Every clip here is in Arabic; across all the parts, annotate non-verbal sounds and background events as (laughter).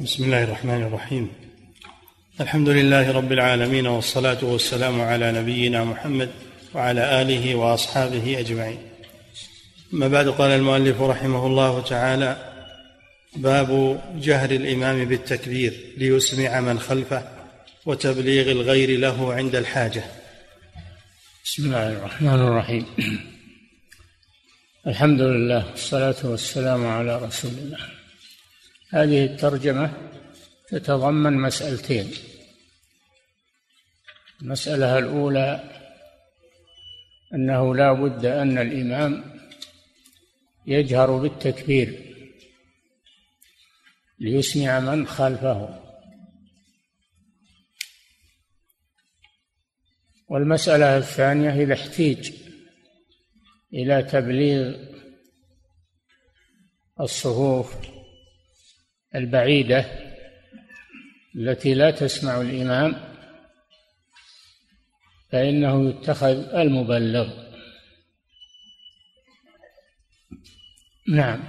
بسم الله الرحمن الرحيم. الحمد لله رب العالمين والصلاة والسلام على نبينا محمد وعلى آله وأصحابه أجمعين. أما بعد قال المؤلف رحمه الله تعالى باب جهر الإمام بالتكبير ليسمع من خلفه وتبليغ الغير له عند الحاجة. بسم الله الرحمن الرحيم. الحمد لله والصلاة والسلام على رسول الله. هذه الترجمة تتضمن مسألتين. المسألة الأولى أنه لا بد أن الإمام يجهر بالتكبير ليسمع من خلفه. والمسألة الثانية إذا احتيج إلى تبليغ الصفوف البعيدة التي لا تسمع الإمام فإنه يتخذ المبلغ. نعم.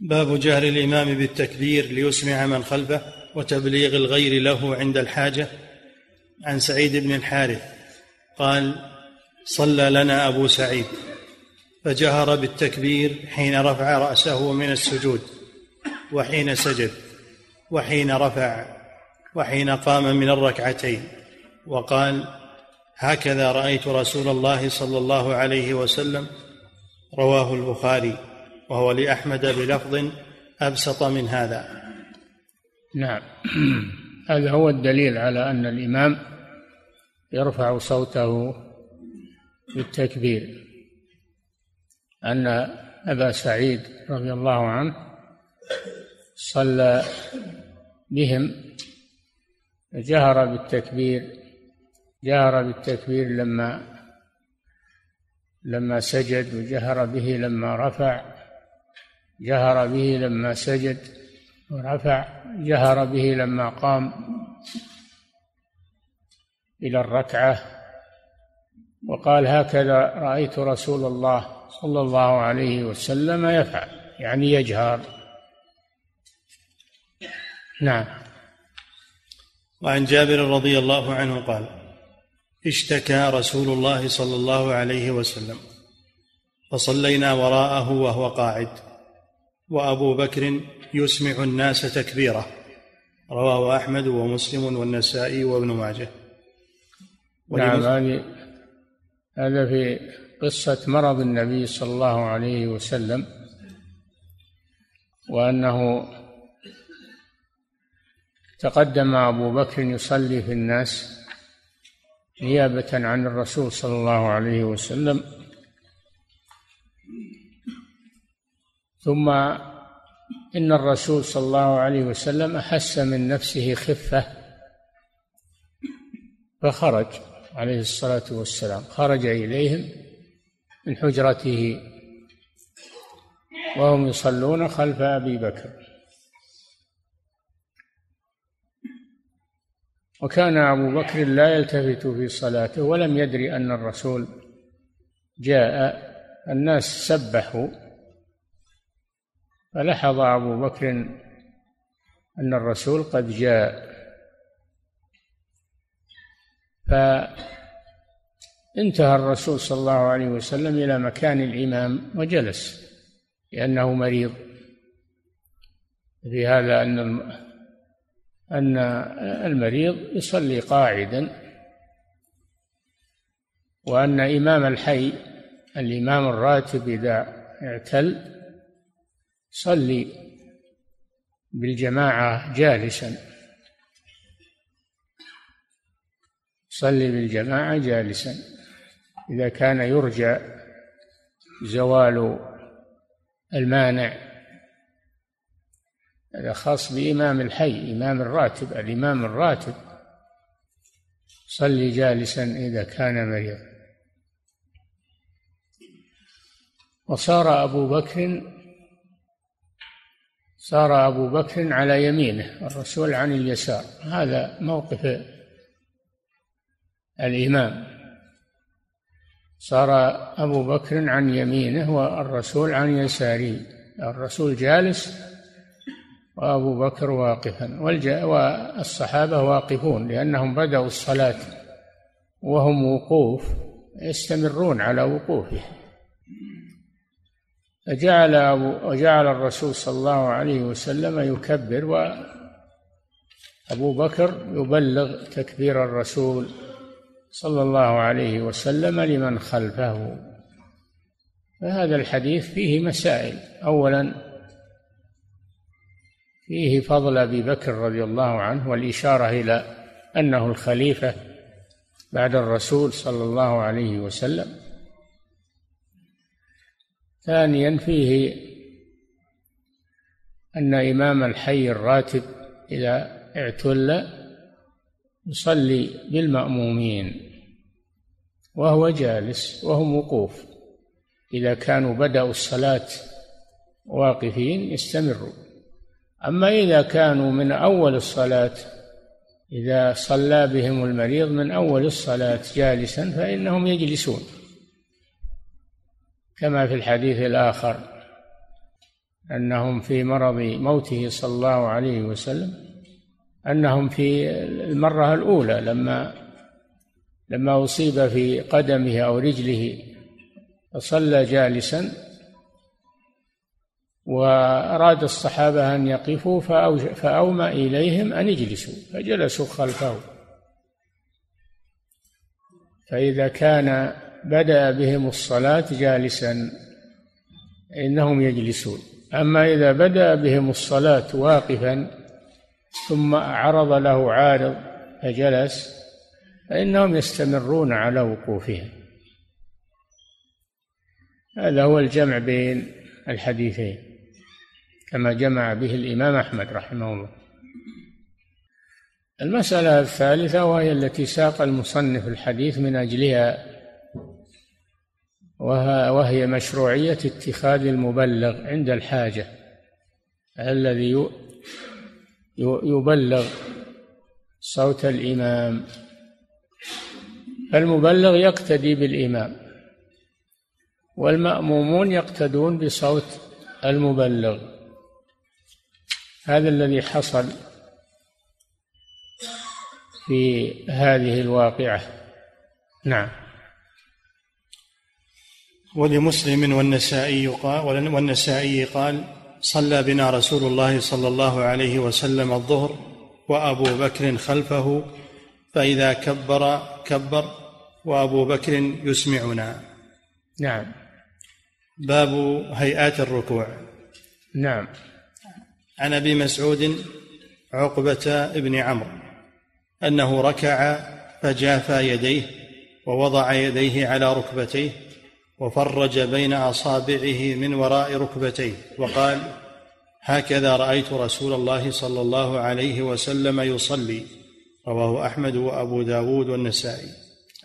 باب جهر الإمام بالتكبير ليسمع من خلفه وتبليغ الغير له عند الحاجة. عن سعيد بن الحارث قال صلى لنا أبو سعيد. فجهر بالتكبير حين رفع رأسه من السجود. وحين سجد وحين رفع وحين قام من الركعتين. وقال هكذا رأيت رسول الله صلى الله عليه وسلم رواه البخاري وهو لأحمد بلفظ أبسط من هذا. نعم. (clears throat) هذا هو الدليل على أن الإمام يرفع صوته بالتكبير. أن أبا سعيد رضي الله عنه صلى بهم جهر بالتكبير جهر بالتكبير لما لما سجد وجهر به لما رفع جهر به لما سجد ورفع جهر به لما قام إلى الركعة. وقال هكذا رأيت رسول الله صلى الله عليه وسلم يفعل. يعني يجهر. نعم. وعن جابر رضي الله عنه قال اشتكى رسول الله صلى الله عليه وسلم فصلينا وراءه وهو قاعد وأبو بكر يسمع الناس تكبيره رواه أحمد ومسلم والنسائي وابن ماجه. نعم هذه هذا في قصة مرض النبي صلى الله عليه وسلم وأنه تقدم أبو بكر يصلي في الناس نيابة عن الرسول صلى الله عليه وسلم. ثم إن الرسول صلى الله عليه وسلم أحس من نفسه خفة فخرج عليه الصلاة والسلام خرج إليهم من حجرته وهم يصلون خلف أبي بكر. وكان أبو بكر لا يلتفت في صلاته ولم يدري أن الرسول جاء. الناس سبحوا فلحظ أبو بكر أن الرسول قد جاء. فانتهى الرسول صلى الله عليه وسلم إلى مكان الإمام وجلس لأنه مريض. في هذا أن أن المريض يصلي قاعدا وأن إمام الحي الإمام الراتب إذا اعتل صلي بالجماعة جالسا. صلي بالجماعة جالسا. إذا كان يرجى زوال المانع هذا خاص بإمام الحي إمام الراتب الإمام الراتب. صلي جالسا إذا كان مريضا. وصار أبو بكر صار أبو بكر على يمينه الرسول عن اليسار. هذا موقف الإمام. صار أبو بكر عن يمينه والرسول عن يساره. الرسول جالس وأبو بكر واقفا. والصحابة واقفون لأنهم بدأوا الصلاة وهم وقوف يستمرون على وقوفه فجعل أبو وجعل الرسول صلى الله عليه وسلم يكبر وأبو بكر يبلغ تكبير الرسول صلى الله عليه وسلم لمن خلفه. فهذا الحديث فيه مسائل. أولا فيه فضل أبي بكر رضي الله عنه والإشارة إلى أنه الخليفة بعد الرسول صلى الله عليه وسلم. ثانيا فيه أن إمام الحي الراتب إذا اعتل يصلي بالمأمومين وهو جالس وهم وقوف إذا كانوا بدأوا الصلاة واقفين يستمروا أما إذا كانوا من أول الصلاة إذا صلى بهم المريض من أول الصلاة جالسا فإنهم يجلسون كما في الحديث الآخر أنهم في مرض موته صلى الله عليه وسلم أنهم في المرة الأولى لما لما أصيب في قدمه أو رجله فصلى جالسا وأراد الصحابة أن يقفوا فأومى إليهم أن يجلسوا فجلسوا خلفه. فإذا كان بدأ بهم الصلاة جالسا إنهم يجلسون. أما إذا بدأ بهم الصلاة واقفا ثم عرض له عارض فجلس فإنهم يستمرون على وقوفهم. هذا هو الجمع بين الحديثين. كما جمع به الإمام أحمد رحمه الله. المسألة الثالثة وهي التي ساق المصنف الحديث من أجلها وهي مشروعية اتخاذ المبلغ عند الحاجة الذي يبلغ صوت الإمام. المبلغ يقتدي بالإمام والمأمومون يقتدون بصوت المبلغ. هذا الذي حصل في هذه الواقعة. نعم. ولمسلم والنسائي قال والنسائي قال صلى بنا رسول الله صلى الله عليه وسلم الظهر وأبو بكر خلفه فإذا كبر كبر وأبو بكر يسمعنا. نعم. باب هيئات الركوع. نعم. عن أبي مسعود عقبة بن عمرو أنه ركع فجافى يديه ووضع يديه على ركبتيه وفرج بين أصابعه من وراء ركبتيه وقال هكذا رأيت رسول الله صلى الله عليه وسلم يصلي رواه أحمد وأبو داود والنسائي.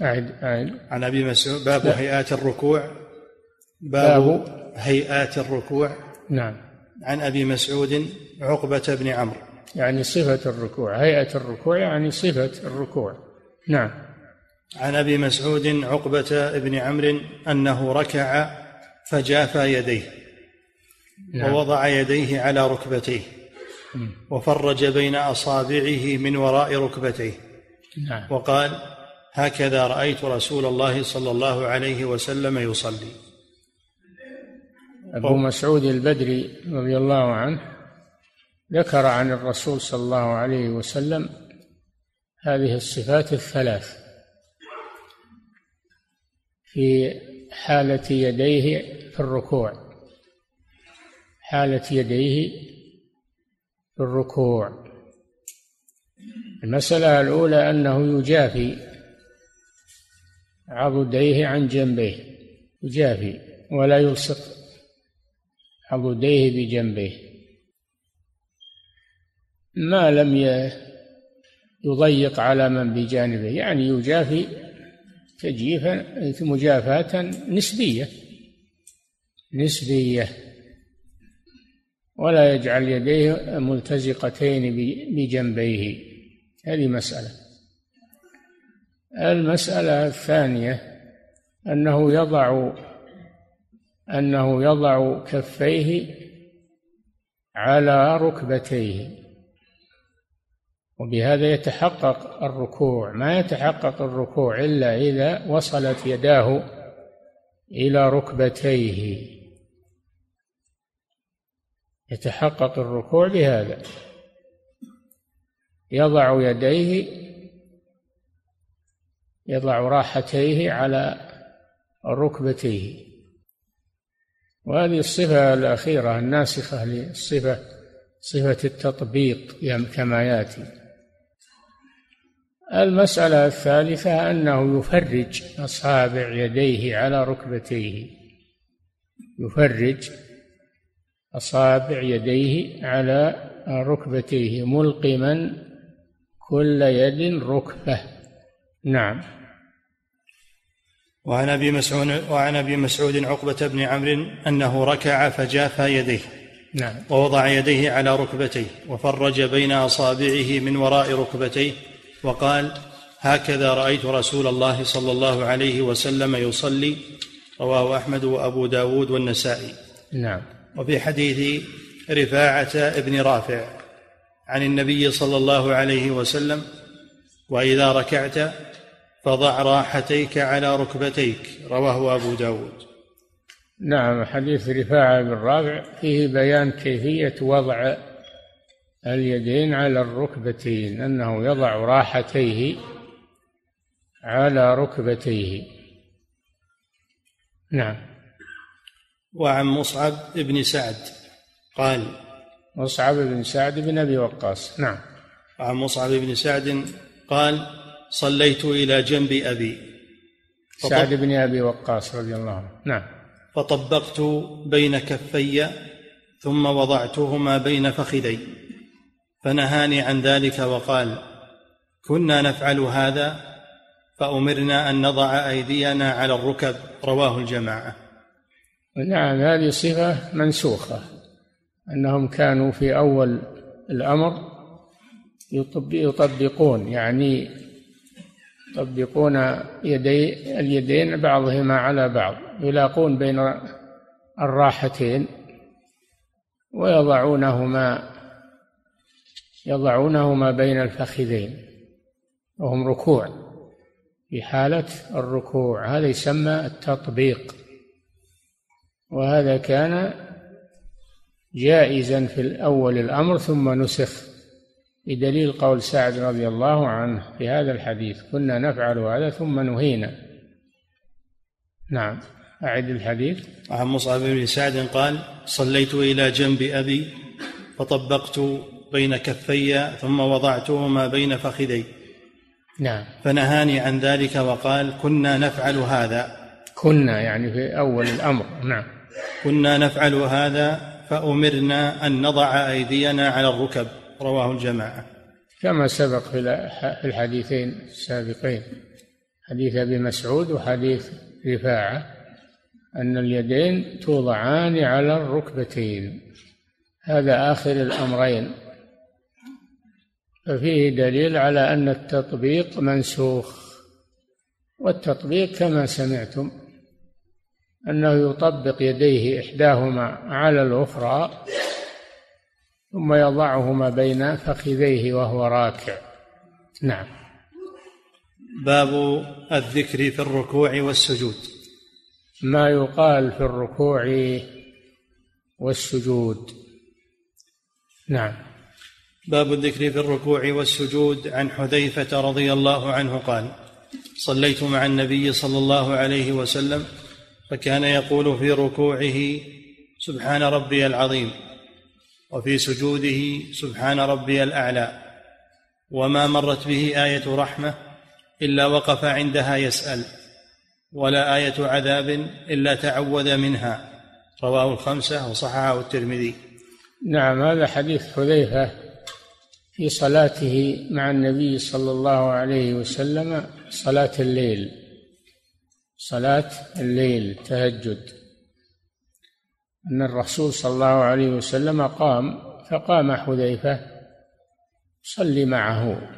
أعد أعد. عن أبي مسعود باب هيئات الركوع باب, باب. هيئات الركوع. نعم. عن أبي مسعود عقبة بن عمرو. يعني صفة الركوع هيئة الركوع يعني صفة الركوع. نعم. عن أبي مسعود عقبة بن عمرو أنه ركع فجافى يديه نعم. ووضع يديه على ركبتيه وفرج بين أصابعه من وراء ركبتيه. نعم. وقال هكذا رأيت رسول الله صلى الله عليه وسلم يصلي. أبو مسعود البدري رضي الله عنه ذكر عن الرسول صلى الله عليه وسلم هذه الصفات الثلاث في حالة يديه في الركوع. حالة يديه في الركوع. المسألة الأولى أنه يجافي عضديه عن جنبيه يجافي ولا يلصق عضديه بجنبيه ما لم يضيق على من بجانبه يعني يجافي تجيفا مجافاة نسبية. نسبية. ولا يجعل يديه ملتزقتين بجنبيه. هذه مسألة. المسألة الثانية أنه يضع أنه يضع كفيه على ركبتيه. وبهذا يتحقق الركوع. ما يتحقق الركوع إلا إذا وصلت يداه إلى ركبتيه. يتحقق الركوع بهذا. يضع يديه يضع راحتيه على ركبتيه. وهذه الصفة الأخيرة الناسخة للصفة صفة التطبيق كما يأتي. المسألة الثالثة أنه يفرج أصابع يديه على ركبتيه. يفرج أصابع يديه على ركبتيه ملقما كل يد ركبة. نعم. وعن أبي مسعود وعن أبي مسعود عقبة بن عمرو أنه ركع فجافى يديه. نعم. ووضع يديه على ركبتيه وفرج بين أصابعه من وراء ركبتيه وقال هكذا رأيت رسول الله صلى الله عليه وسلم يصلي رواه أحمد وأبو داود والنسائي. نعم. وفي حديث رفاعة ابن رافع عن النبي صلى الله عليه وسلم وإذا ركعت فضع راحتيك على ركبتيك رواه أبو داود. نعم حديث رفاعة بن رافع فيه بيان كيفية وضع اليدين على الركبتين أنه يضع راحتيه على ركبتيه. نعم. وعن مصعب بن سعد قال مصعب بن سعد بن أبي وقاص. نعم. وعن مصعب بن سعد قال صليت إلى جنب أبي. سعد بن أبي وقاص رضي الله عنه. نعم. فطبقت بين كفي ثم وضعتهما بين فخذي. فنهاني عن ذلك وقال كنا نفعل هذا فأمرنا أن نضع أيدينا على الركب. رواه الجماعة. نعم هذه صفة منسوخة. أنهم كانوا في أول الأمر يطبقون يعني يطبقون يدي اليدين بعضهما على بعض يلاقون بين الراحتين ويضعونهما يضعونهما بين الفخذين وهم ركوع في حالة الركوع. هذا يسمى التطبيق. وهذا كان جائزا في الأول الأمر ثم نسخ بدليل قول سعد رضي الله عنه في هذا الحديث كنا نفعل هذا ثم نهينا. نعم. أعد الحديث. عن مصعب بن سعد قال صليت إلى جنب أبي فطبقت بين كفي ثم وضعتهما بين فخذي. نعم. فنهاني عن ذلك وقال كنا نفعل هذا. كنا يعني في أول الأمر. نعم. كنا نفعل هذا فأمرنا أن نضع أيدينا على الركب. رواه الجماعة. كما سبق في الحديثين السابقين. حديث أبي مسعود وحديث رفاعة أن اليدين توضعان على الركبتين. هذا آخر الأمرين. ففيه دليل على أن التطبيق منسوخ. والتطبيق كما سمعتم أنه يطبق يديه إحداهما على الأخرى ثم يضعهما بين فخذيه وهو راكع. نعم. باب الذكر في الركوع والسجود. ما يقال في الركوع والسجود. نعم. باب الذكر في الركوع والسجود. عن حذيفة رضي الله عنه قال صليت مع النبي صلى الله عليه وسلم فكان يقول في ركوعه سبحان ربي العظيم. وفي سجوده سبحان ربي الأعلى وما مرت به آية رحمة إلا وقف عندها يسأل ولا آية عذاب إلا تعوذ منها رواه الخمسة وصححه الترمذي. نعم هذا حديث حذيفة في صلاته مع النبي صلى الله عليه وسلم صلاة الليل صلاة الليل تهجد. أن الرسول صلى الله عليه وسلم قام فقام حذيفة صلي معه.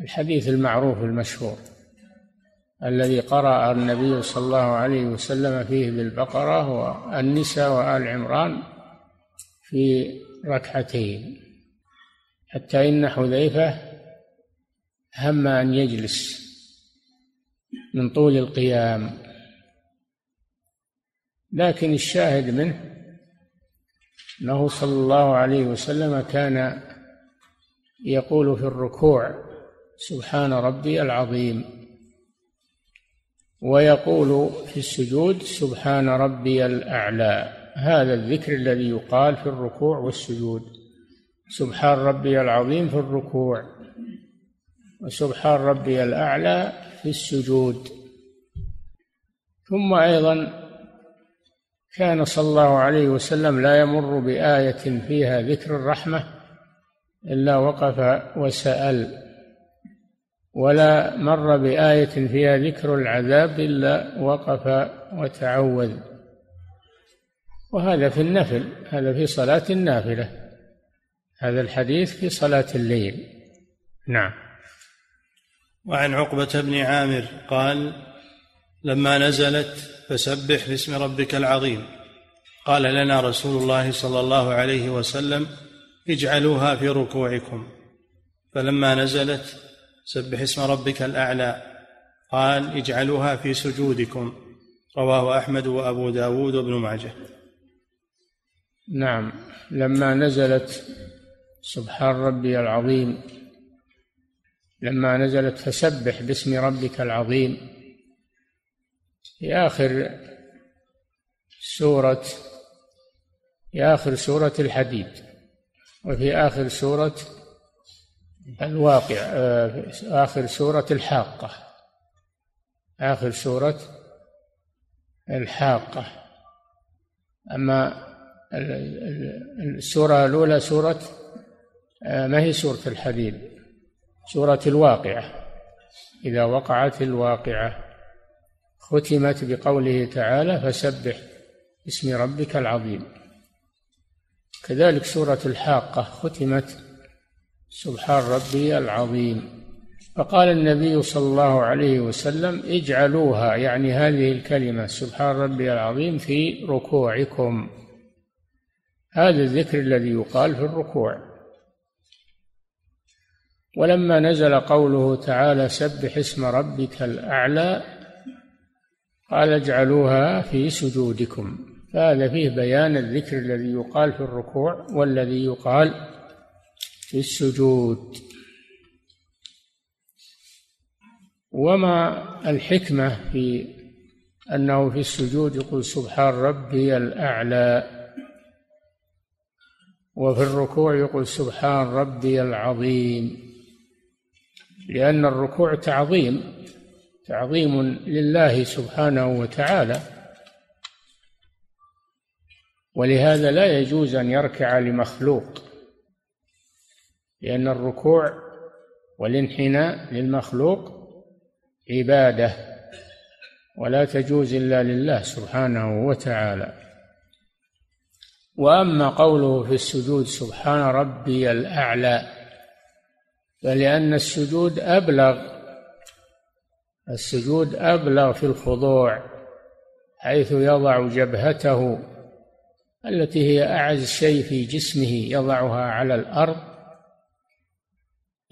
الحديث المعروف المشهور الذي قرأ النبي صلى الله عليه وسلم فيه بالبقرة والنساء وآل عمران في ركعتين حتى إن حذيفة هم أن يجلس من طول القيام. لكن الشاهد منه أنه صلى الله عليه وسلم كان يقول في الركوع سبحان ربي العظيم ويقول في السجود سبحان ربي الأعلى. هذا الذكر الذي يقال في الركوع والسجود. سبحان ربي العظيم في الركوع وسبحان ربي الأعلى في السجود. ثم أيضا كان صلى الله عليه وسلم لا يمر بآية فيها ذكر الرحمة إلا وقف وسأل ولا مر بآية فيها ذكر العذاب إلا وقف وتعوذ. وهذا في النفل هذا في صلاة النافلة هذا الحديث في صلاة الليل. نعم. وعن عقبة بن عامر قال لما نزلت فسبح باسم ربك العظيم. قال لنا رسول الله صلى الله عليه وسلم اجعلوها في ركوعكم. فلما نزلت سبح اسم ربك الأعلى. قال اجعلوها في سجودكم. رواه أحمد وأبو داود وابن ماجه. نعم. لما نزلت سبحان ربي العظيم. لما نزلت فسبح باسم ربك العظيم. في آخر سورة في آخر سورة الحديد وفي آخر سورة الواقع آه، آخر سورة الحاقة آخر سورة الحاقة. أما السورة الأولى سورة آه، ما هي سورة الحديد؟ سورة الواقعة. إذا وقعت الواقعة ختمت بقوله تعالى فسبح باسم ربك العظيم. كذلك سورة الحاقة ختمت سبحان ربي العظيم. فقال النبي صلى الله عليه وسلم اجعلوها يعني هذه الكلمة سبحان ربي العظيم في ركوعكم. هذا الذكر الذي يقال في الركوع. ولما نزل قوله تعالى سبح اسم ربك الأعلى قال اجعلوها في سجودكم. فهذا فيه بيان الذكر الذي يقال في الركوع والذي يقال في السجود. وما الحكمة في أنه في السجود يقول سبحان ربي الأعلى وفي الركوع يقول سبحان ربي العظيم لأن الركوع تعظيم. تعظيم لله سبحانه وتعالى. ولهذا لا يجوز أن يركع لمخلوق لأن الركوع والانحناء للمخلوق عبادة ولا تجوز إلا لله سبحانه وتعالى. وأما قوله في السجود سبحان ربي الأعلى فلأن السجود أبلغ السجود أبلغ في الخضوع حيث يضع جبهته التي هي أعز شيء في جسمه يضعها على الأرض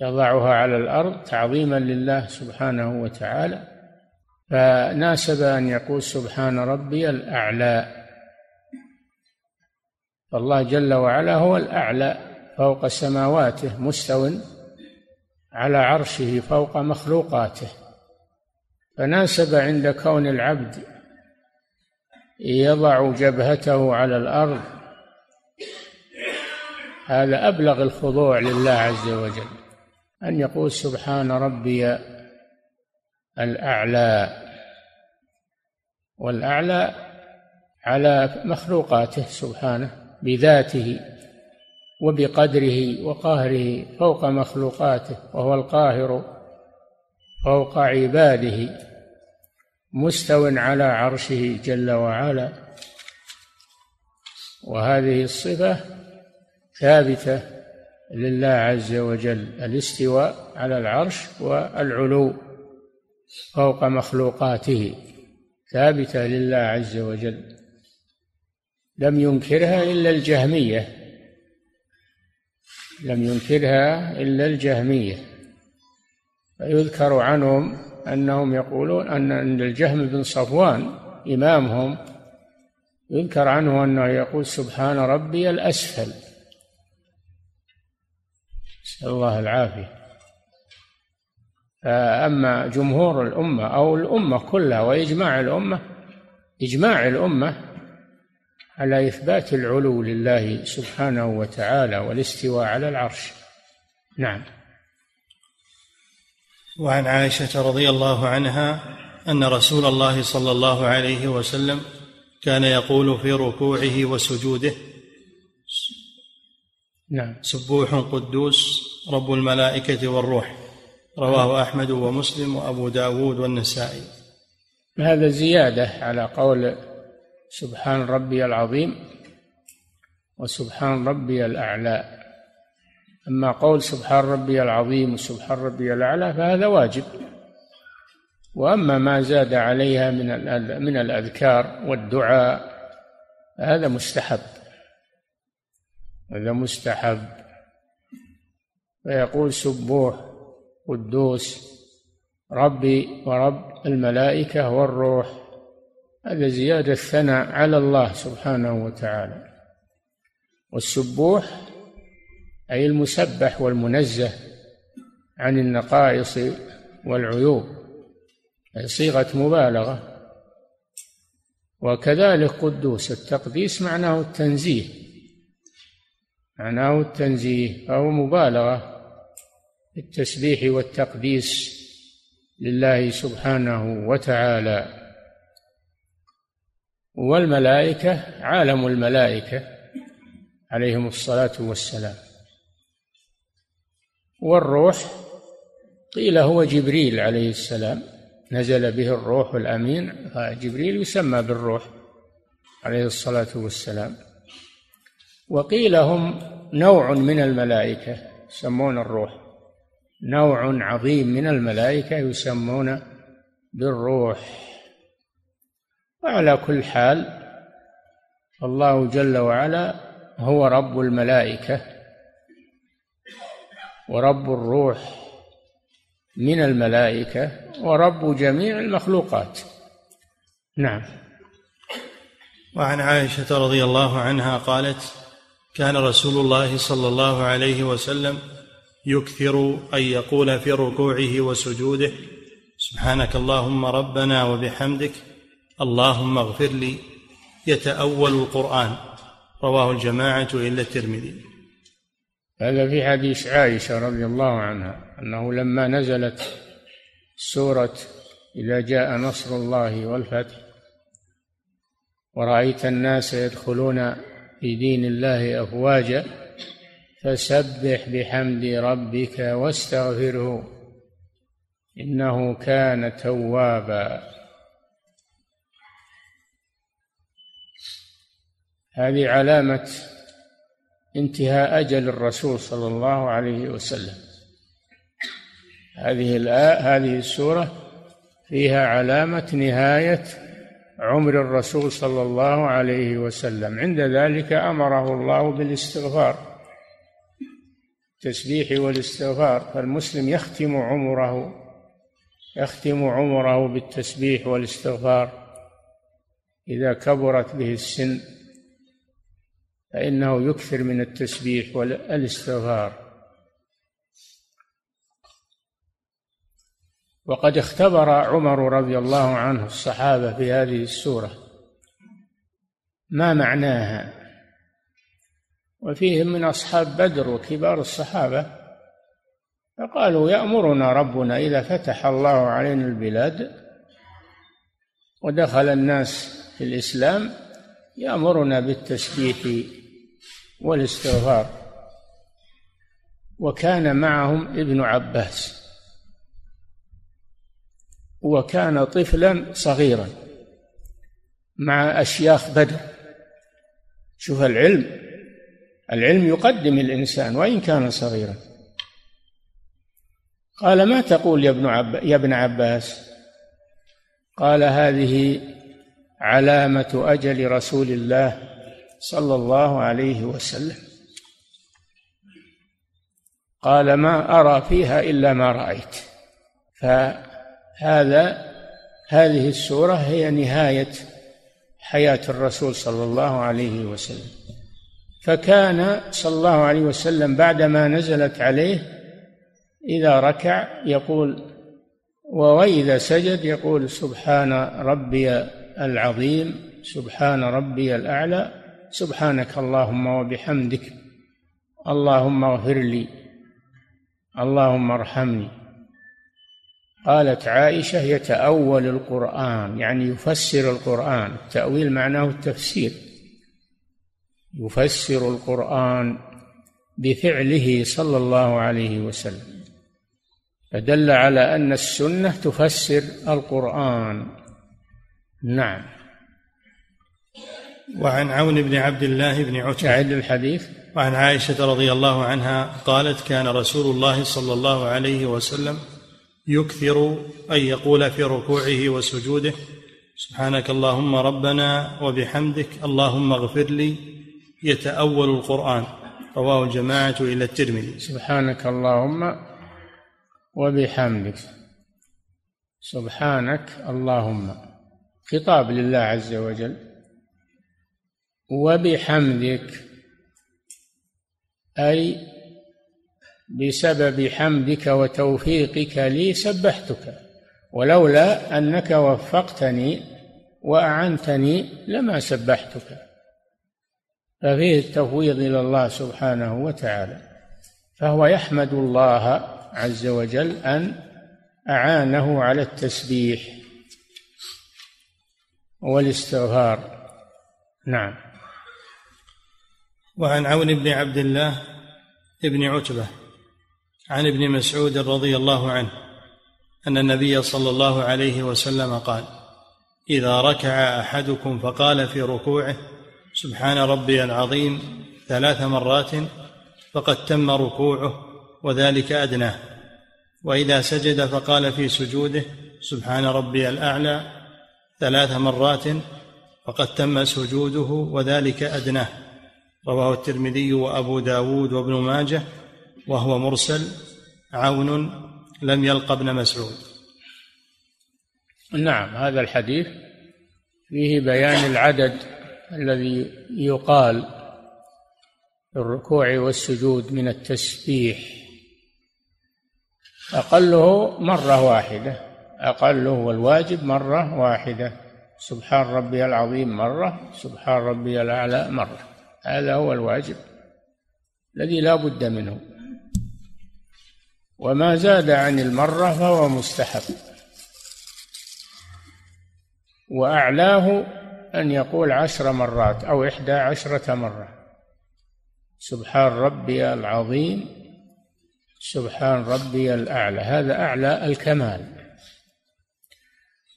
يضعها على الأرض تعظيما لله سبحانه وتعالى. فناسب أن يقول سبحان ربي الأعلى. فالله جل وعلا هو الأعلى فوق سماواته مستو على عرشه فوق مخلوقاته. فناسب عند كون العبد يضع جبهته على الأرض. هذا أبلغ الخضوع لله عز وجل أن يقول سبحان ربي الأعلى والأعلى على مخلوقاته سبحانه بذاته وبقدره وقهره فوق مخلوقاته وهو القاهر فوق عباده مستو على عرشه جل وعلا. وهذه الصفة ثابتة لله عز وجل الاستواء على العرش والعلو فوق مخلوقاته ثابتة لله عز وجل. لم ينكرها إلا الجهمية لم ينكرها إلا الجهمية. فيذكر عنهم أنهم يقولون أن الجهم بن صفوان إمامهم يذكر عنه أنه يقول سبحان ربي الأسفل. نسأل الله العافية. فأما جمهور الأمة أو الأمة كلها وإجماع الأمة إجماع الأمة على إثبات العلو لله سبحانه وتعالى والاستواء على العرش. نعم. وعن عائشة رضي الله عنها أن رسول الله صلى الله عليه وسلم كان يقول في ركوعه وسجوده نعم. سبوح قدوس رب الملائكة والروح رواه أحمد ومسلم وأبو داود والنسائي. هذا زيادة على قول سبحان ربي العظيم وسبحان ربي الأعلى. أما قول سبحان ربي العظيم وسبحان ربي الأعلى فهذا واجب. وأما ما زاد عليها من من الأذكار والدعاء هذا مستحب. هذا مستحب. فيقول سبوح قدوس ربي ورب الملائكة والروح. هذا زيادة ثناء على الله سبحانه وتعالى. والسبوح أي المسبح والمنزه عن النقائص والعيوب أي صيغة مبالغة. وكذلك قدوس التقديس معناه التنزيه معناه التنزيه فهو مبالغة في التسبيح والتقديس لله سبحانه وتعالى. والملائكة عالم الملائكة عليهم الصلاة والسلام. والروح قيل هو جبريل عليه السلام. نزل به الروح الأمين جبريل يسمى بالروح عليه الصلاة والسلام. وقيل هم نوع من الملائكة يسمون الروح. نوع عظيم من الملائكة يسمون بالروح. وعلى كل حال الله جل وعلا هو رب الملائكة. ورب الروح من الملائكة ورب جميع المخلوقات. نعم. وعن عائشة رضي الله عنها قالت كان رسول الله صلى الله عليه وسلم يكثر أن يقول في ركوعه وسجوده سبحانك اللهم ربنا وبحمدك اللهم اغفر لي. يتأول القرآن. رواه الجماعة إلا الترمذي. هذا في حديث عائشة رضي الله عنها أنه لما نزلت سورة إذا جاء نصر الله والفتح ورأيت الناس يدخلون في دين الله أفواجا فسبح بحمد ربك واستغفره إنه كان توابا. هذه علامة انتهاء أجل الرسول صلى الله عليه وسلم. هذه الآية هذه السورة فيها علامة نهاية عمر الرسول صلى الله عليه وسلم. عند ذلك أمره الله بالاستغفار التسبيح والاستغفار. فالمسلم يختم عمره يختم عمره بالتسبيح والاستغفار إذا كبرت به السن. فإنه يكثر من التسبيح والإستغفار. وقد اختبر عمر رضي الله عنه الصحابة في هذه السورة. ما معناها؟ وفيهم من أصحاب بدر وكبار الصحابة فقالوا يأمرنا ربنا إذا فتح الله علينا البلاد ودخل الناس في الإسلام يأمرنا بالتسبيح والاستغفار. وكان معهم ابن عباس. وكان طفلا صغيرا مع أشياخ بدر. شوف العلم العلم يقدم الإنسان وإن كان صغيرا. قال ما تقول يا ابن عب... يا ابن عباس؟ قال هذه علامة أجل رسول الله صلى الله عليه وسلم. قال ما أرى فيها إلا ما رأيت. فهذا هذه السورة هي نهاية حياة الرسول صلى الله عليه وسلم. فكان صلى الله عليه وسلم بعدما نزلت عليه إذا ركع يقول وإذا سجد يقول سبحان ربي العظيم سبحان ربي الأعلى. سبحانك اللهم وبحمدك. اللهم اغفر لي. اللهم ارحمني. قالت عائشة يتأول القرآن يعني يفسر القرآن. التأويل معناه التفسير. يفسر القرآن بفعله صلى الله عليه وسلم. فدل على أن السنة تفسر القرآن. نعم. وعن عون بن عبد الله بن عتبة. أعد الحديث. وعن عائشة رضي الله عنها قالت كان رسول الله صلى الله عليه وسلم يكثر أن يقول في ركوعه وسجوده سبحانك اللهم ربنا وبحمدك اللهم اغفر لي يتأول القرآن. رواه الجماعة إلى الترمذي. سبحانك اللهم وبحمدك. سبحانك اللهم. خطاب لله عز وجل. وبحمدك. أي بسبب حمدك وتوفيقك لي سبحتك. ولولا أنك وفقتني وأعنتني لما سبحتك. ففيه التفويض إلى الله سبحانه وتعالى. فهو يحمد الله عز وجل أن أعانه على التسبيح والاستغفار. نعم. وعن عون بن عبد الله بن عتبة عن ابن مسعود رضي الله عنه أن النبي صلى الله عليه وسلم قال إذا ركع أحدكم فقال في ركوعه سبحان ربي العظيم ثلاث مرات فقد تم ركوعه وذلك ادناه وإذا سجد فقال في سجوده سبحان ربي الأعلى ثلاث مرات فقد تم سجوده وذلك ادناه رواه الترمذي وأبو داود وابن ماجه وهو مرسل عون لم يلق ابن مسعود. نعم هذا الحديث فيه بيان العدد الذي يقال في الركوع والسجود من التسبيح. أقله مرة واحدة أقله والواجب مرة واحدة. سبحان ربي العظيم مرة سبحان ربي الأعلى مرة. هذا هو الواجب الذي لا بد منه. وما زاد عن المرة فهو مستحب. وأعلاه أن يقول عشر مرات أو إحدى عشرة مرة. سبحان ربي العظيم سبحان ربي الأعلى. هذا أعلى الكمال.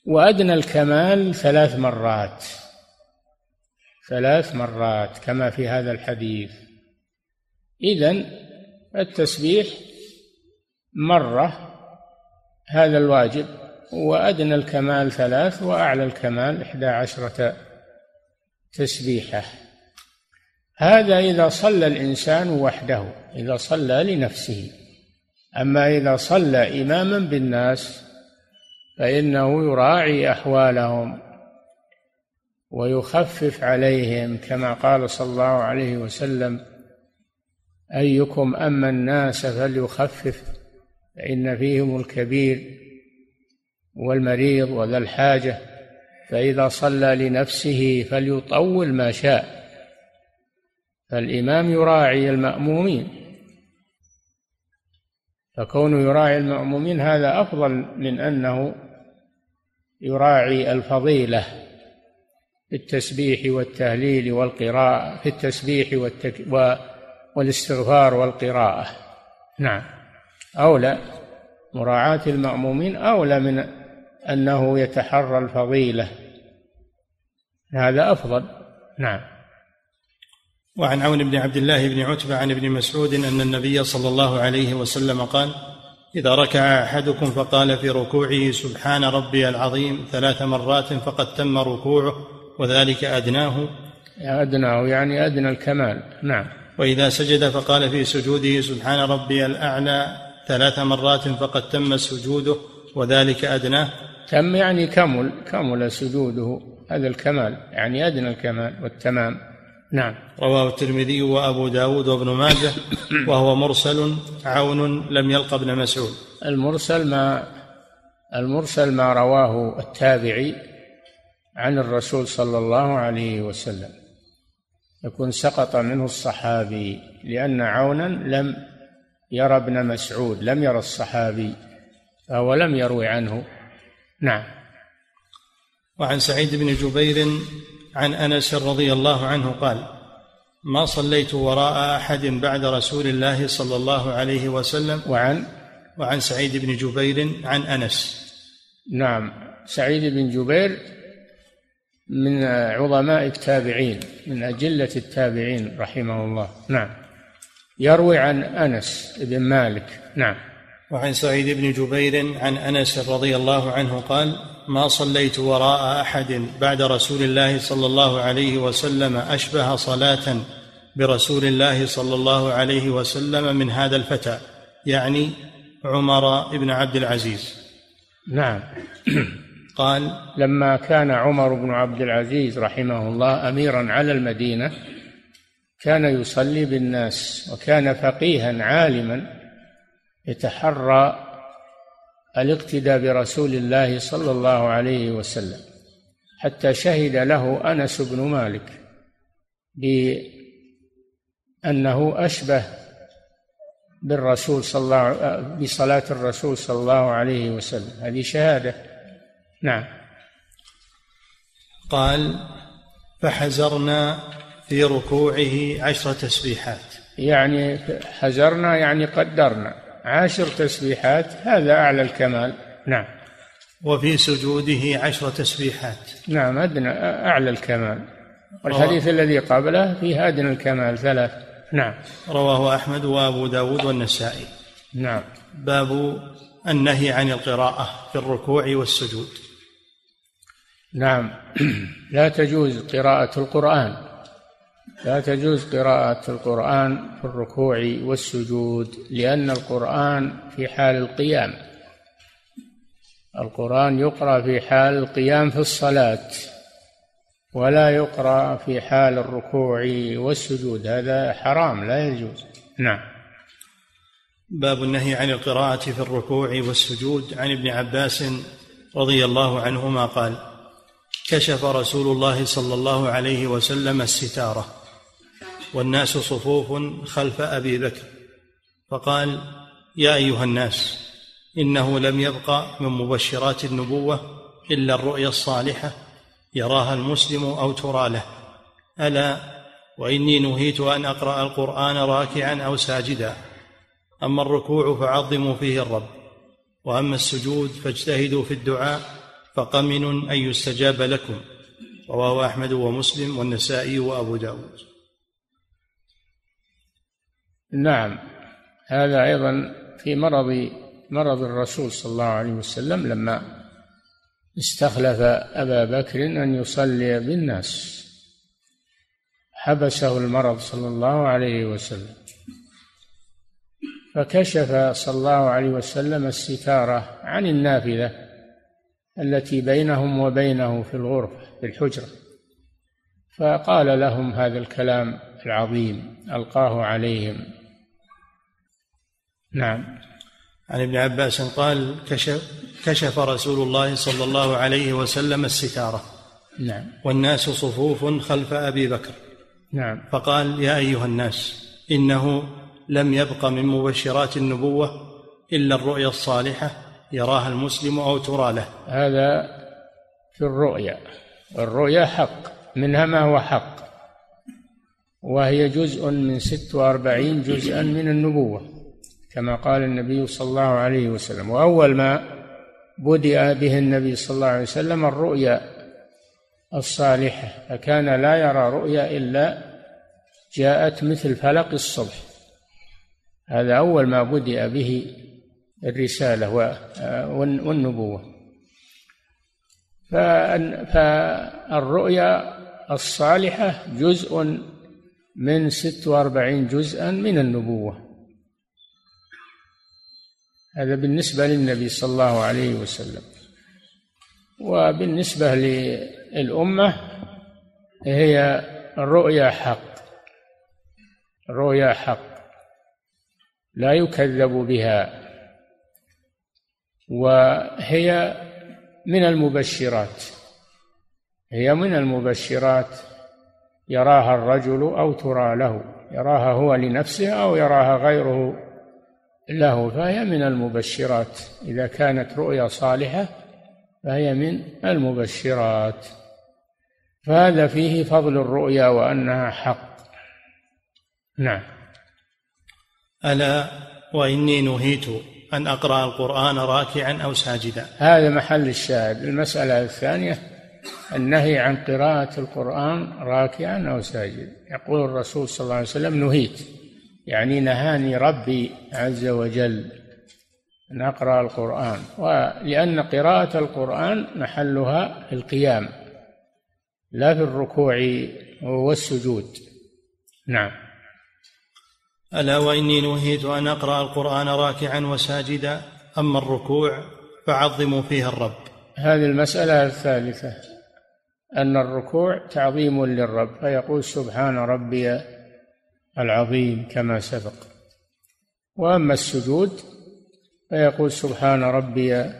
وأدنى الكمال ثلاث مرات. ثلاث مرات كما في هذا الحديث. إذن التسبيح مرة هذا الواجب وأدنى الكمال ثلاث وأعلى الكمال إحدى عشرة تسبيحة. هذا إذا صلى الإنسان وحده إذا صلى لنفسه. أما إذا صلى إماما بالناس فإنه يراعي أحوالهم. ويخفف عليهم كما قال صلى الله عليه وسلم أيكم أما الناس فليخفف فإن فيهم الكبير والمريض وذا الحاجة فإذا صلى لنفسه فليطول ما شاء. فالإمام يراعي المأمومين. فكونه يراعي المأمومين هذا أفضل من أنه يراعي الفضيلة. في التسبيح والتهليل والقراءة في التسبيح والتك... والاستغفار والقراءة. نعم. أولى مراعاة المأمومين أولى من أنه يتحرى الفضيلة. هذا أفضل. نعم. وعن عون بن عبد الله بن عتبة عن ابن مسعود أن النبي صلى الله عليه وسلم قال إذا ركع أحدكم فقال في ركوعه سبحان ربي العظيم ثلاث مرات فقد تم ركوعه وذلك أدناه؟ أدناه يعني أدنى الكمال. نعم. وإذا سجد فقال في سجوده سبحان ربي الأعلى ثلاث مرات فقد تم سجوده وذلك أدناه؟ تم يعني كمل كمل سجوده. هذا الكمال يعني أدنى الكمال والتمام. نعم. رواه الترمذي وأبو داود وابن ماجه وهو مرسل عون لم يلق ابن مسعود. المرسل ما المرسل ما رواه التابعي عن الرسول صلى الله عليه وسلم. يكون سقط منه الصحابي لأن عونا لم يرى ابن مسعود لم يرى الصحابي فهو لم يروي عنه. نعم. وعن سعيد بن جبير عن أنس رضي الله عنه قال ما صليت وراء أحد بعد رسول الله صلى الله عليه وسلم؟ وعن؟ وعن سعيد بن جبير عن أنس. نعم. سعيد بن جبير من عظماء التابعين من أجلة التابعين رحمه الله. نعم. يروي عن أنس بن مالك. نعم. وعن سعيد بن جبير عن أنس رضي الله عنه قال ما صليت وراء أحد بعد رسول الله صلى الله عليه وسلم أشبه صلاة برسول الله صلى الله عليه وسلم من هذا الفتى يعني عمر بن عبد العزيز. نعم. قال لما كان عمر بن عبد العزيز رحمه الله أميرا على المدينة كان يصلي بالناس وكان فقيها عالما يتحرى الاقتداء برسول الله صلى الله عليه وسلم حتى شهد له أنس بن مالك بأنه أشبه بالرسول صلى الله بصلاة الرسول صلى الله عليه وسلم. هذه شهادة نعم. قال فحزرنا في ركوعه عشر تسبيحات. يعني حزرنا يعني قدرنا. عشر تسبيحات هذا أعلى الكمال. نعم. وفي سجوده عشر تسبيحات. نعم أدنى أعلى الكمال. والحديث الذي قبله فيه أدنى الكمال ثلاث. نعم. رواه أحمد وأبو داود والنسائي. نعم. باب النهي عن القراءة في الركوع والسجود. نعم. لا تجوز قراءة القرآن. لا تجوز قراءة القرآن في الركوع والسجود لأن القرآن في حال القيام. القرآن يقرأ في حال القيام في الصلاة ولا يقرأ في حال الركوع والسجود. هذا حرام لا يجوز. نعم. باب النهي عن القراءة في الركوع والسجود. عن ابن عباس رضي الله عنهما قال كشف رسول الله صلى الله عليه وسلم الستارة. والناس صفوف خلف أبي بكر. فقال يا أيها الناس إنه لم يبق من مبشرات النبوة إلا الرؤيا الصالحة يراها المسلم أو ترى له. ألا وإني نهيت أن أقرأ القرآن راكعا أو ساجدا. أما الركوع فعظموا فيه الرب. وأما السجود فاجتهدوا في الدعاء فقمن أن يستجاب لكم. رواه أحمد ومسلم والنسائي وأبو داود. نعم. هذا أيضا في مرض مرض الرسول صلى الله عليه وسلم لما استخلف أبا بكر أن يصلي بالناس. حبسه المرض صلى الله عليه وسلم. فكشف صلى الله عليه وسلم الستارة عن النافذة التي بينهم وبينه في الغرفة في الحجرة. فقال لهم هذا الكلام العظيم ألقاه عليهم. نعم. عن ابن عباس قال كشف كشف رسول الله صلى الله عليه وسلم الستارة. نعم. والناس صفوف خلف أبي بكر. نعم. فقال يا أيها الناس إنه لم يبق من مبشرات النبوة إلا الرؤيا الصالحة يراها المسلم أو ترى له. هذا في الرؤيا. الرؤيا حق. منها ما هو حق؟ وهي جزء من ست وأربعين جزءا من النبوة كما قال النبي صلى الله عليه وسلم. وأول ما بدأ به النبي صلى الله عليه وسلم الرؤيا الصالحة. فكان لا يرى رؤيا إلا جاءت مثل فلق الصبح. هذا أول ما بدأ به الرسالة والنبوة. فالرؤيا الصالحة جزء من ست وأربعين جزءا من النبوة. هذا بالنسبة للنبي صلى الله عليه وسلم. وبالنسبة للأمة هي الرؤيا حق. الرؤيا حق. لا يكذب بها. وهي من المبشرات. هي من المبشرات. يراها الرجل أو ترى له. يراها هو لنفسه أو يراها غيره له. فهي من المبشرات. إذا كانت رؤيا صالحة فهي من المبشرات. فهذا فيه فضل الرؤيا وأنها حق. نعم. ألا وإني نهيت أن أقرأ القرآن راكعا أو ساجدا. هذا محل الشاهد. المسألة الثانية النهي عن قراءة القرآن راكعا أو ساجدا. يقول الرسول صلى الله عليه وسلم نهيت. يعني نهاني ربي عز وجل أن أقرأ القرآن. ولأن قراءة القرآن محلها في القيام لا في الركوع والسجود. نعم. ألا وإني نهيت أن أقرأ القرآن راكعا وساجدا أما الركوع فعظموا فيها الرب. هذه المسألة الثالثة أن الركوع تعظيم للرب فيقول سبحان ربي العظيم كما سبق. وأما السجود فيقول سبحان ربي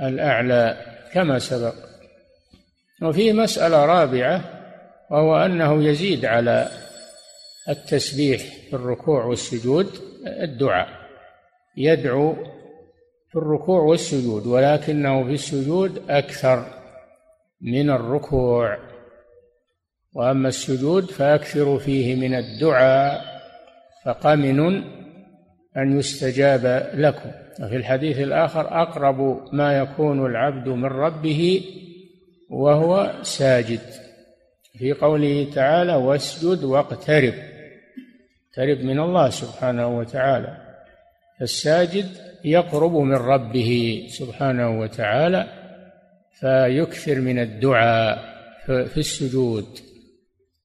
الأعلى كما سبق. وفيه مسألة رابعة وهو أنه يزيد على التسبيح في الركوع والسجود الدعاء. يدعو في الركوع والسجود ولكنه في السجود أكثر من الركوع. وأما السجود فاكثروا فيه من الدعاء فقمن أن يستجاب لكم. وفي الحديث الآخر أقرب ما يكون العبد من ربه وهو ساجد. في قوله تعالى واسجد واقترب. اقترب من الله سبحانه وتعالى. الساجد يقرب من ربه سبحانه وتعالى فيكثر من الدعاء في السجود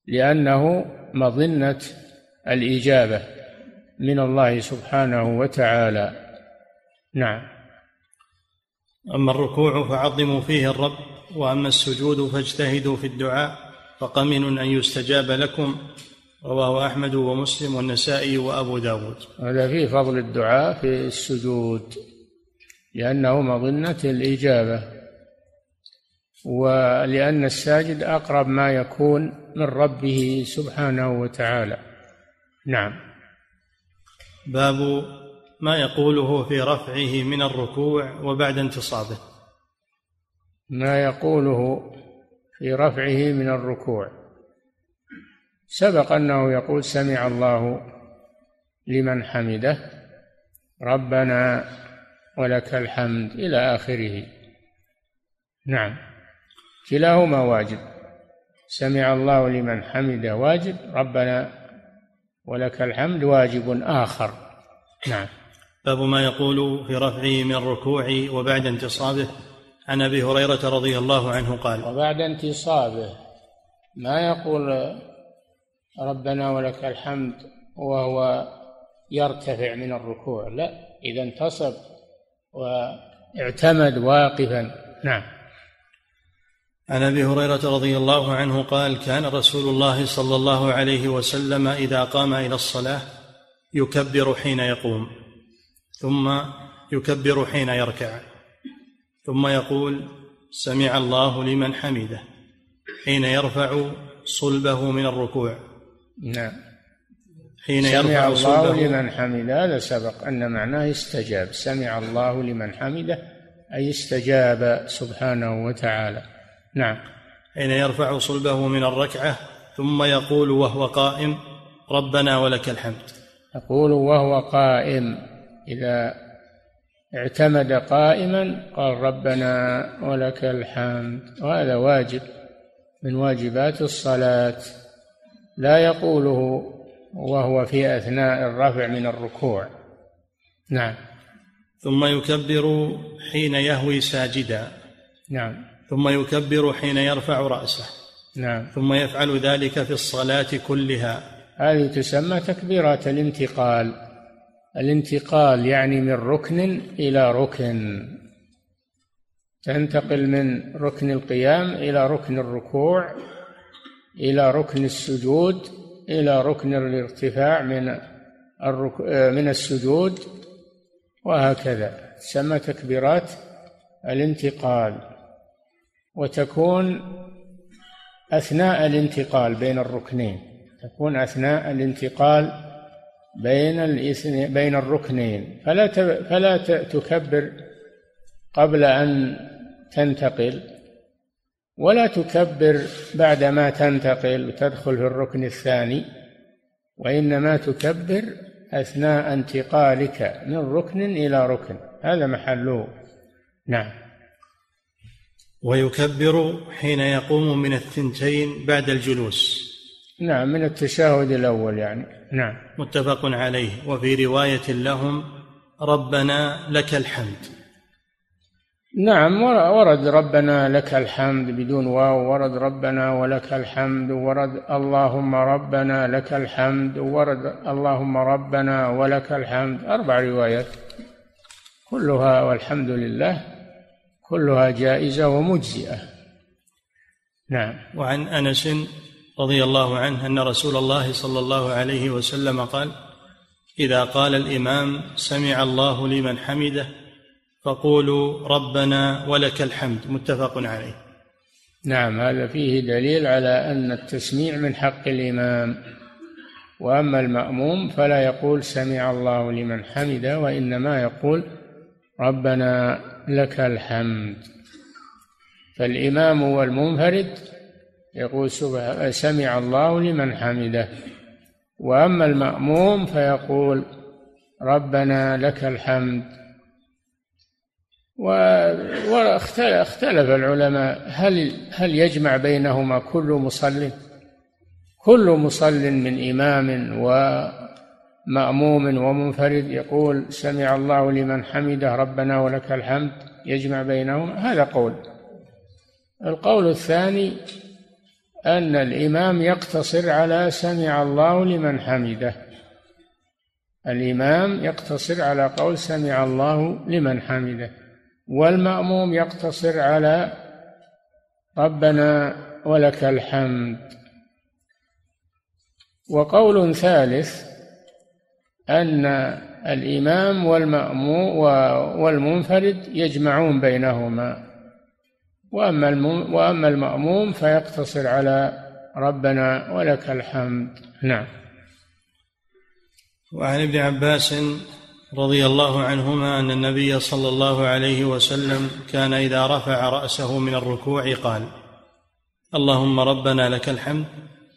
لأنه مظنة الإجابة من الله سبحانه وتعالى. نعم. أما الركوع فعظموا فيه الرب وأما السجود فاجتهدوا في الدعاء فقمن أن يستجاب لكم. رواه أحمد ومسلم والنسائي وأبو داود. هذا فيه فضل الدعاء في السجود لأنه مظنة الإجابة ولأن الساجد أقرب ما يكون من ربه سبحانه وتعالى. نعم. باب ما يقوله في رفعه من الركوع وبعد انتصابه. ما يقوله في رفعه من الركوع. سبق أنه يقول سمع الله لمن حمده ربنا ولك الحمد إلى آخره. نعم. كلاهما واجب. سمع الله لمن حمده واجب ربنا ولك الحمد واجب آخر. نعم. باب ما يقول في رفعه من الركوع وبعد انتصابه. عن أبي هريرة رضي الله عنه قال وبعد انتصابه ما يقول ربنا ولك الحمد وهو يرتفع من الركوع. لا إذا انتصب واعتمد واقفا. نعم. عن أبي هريرة رضي الله عنه قال كان رسول الله صلى الله عليه وسلم إذا قام إلى الصلاة يكبر حين يقوم ثم يكبر حين يركع ثم يقول سمع الله لمن حمده حين يرفع صلبه من الركوع. نعم. حين سمع يرفع الله لمن حمده هذا سبق أن معناه استجاب. سمع الله لمن حمده أي استجاب سبحانه وتعالى. نعم. حين يرفع صلبه من الركعة ثم يقول وهو قائم ربنا ولك الحمد. يقول وهو قائم. إذا اعتمد قائما قال ربنا ولك الحمد. وهذا واجب من واجبات الصلاة. لا يقوله وهو في أثناء الرفع من الركوع. نعم. ثم يكبر حين يهوي ساجدا. نعم. ثم يكبر حين يرفع رأسه. نعم. ثم يفعل ذلك في الصلاة كلها. هذه تسمى تكبيرات الانتقال. الانتقال يعني من ركن إلى ركن. تنتقل من ركن القيام إلى ركن الركوع إلى ركن السجود إلى ركن الارتفاع من الرك... من السجود وهكذا. تسمى تكبيرات الانتقال. وتكون أثناء الانتقال بين الركنين. تكون أثناء الانتقال بين بين الركنين. فلا فلا تكبر قبل أن تنتقل. ولا تكبر بعدما تنتقل وتدخل في الركن الثاني وإنما تكبر أثناء انتقالك من ركن إلى ركن. هذا محله نعم. ويكبر حين يقوم من الثنتين بعد الجلوس. نعم من التشهد الأول يعني. نعم. متفق عليه. وفي رواية لهم ربنا لك الحمد. نعم ورد ربنا لك الحمد بدون واو ورد ربنا ولك الحمد ورد اللهم ربنا لك الحمد ورد اللهم ربنا ولك الحمد. أربع روايات كلها والحمد لله كلها جائزة ومجزئة. نعم. وعن أنس رضي الله عنه أن رسول الله صلى الله عليه وسلم قال إذا قال الإمام سمع الله لمن حمده فقولوا ربنا ولك الحمد. متفق عليه. نعم هذا فيه دليل على أن التسميع من حق الإمام. وأما المأموم فلا يقول سمع الله لمن حمده وإنما يقول ربنا لك الحمد. فالإمام والمنفرد يقول سمع الله لمن حمده. وأما المأموم فيقول ربنا لك الحمد. واختلف العلماء. هل هل يجمع بينهما كل مصل؟ كل مصل من إمام ومأموم ومنفرد يقول سمع الله لمن حمده ربنا ولك الحمد. يجمع بينهما. هذا قول. القول الثاني أن الإمام يقتصر على سمع الله لمن حمده. الإمام يقتصر على قول سمع الله لمن حمده. والمأموم يقتصر على ربنا ولك الحمد. وقول ثالث أن الإمام والمأموم والمنفرد يجمعون بينهما. وأما وأما المأموم فيقتصر على ربنا ولك الحمد. نعم. وعن ابن عباس رضي الله عنهما أن النبي صلى الله عليه وسلم كان إذا رفع رأسه من الركوع قال اللهم ربنا لك الحمد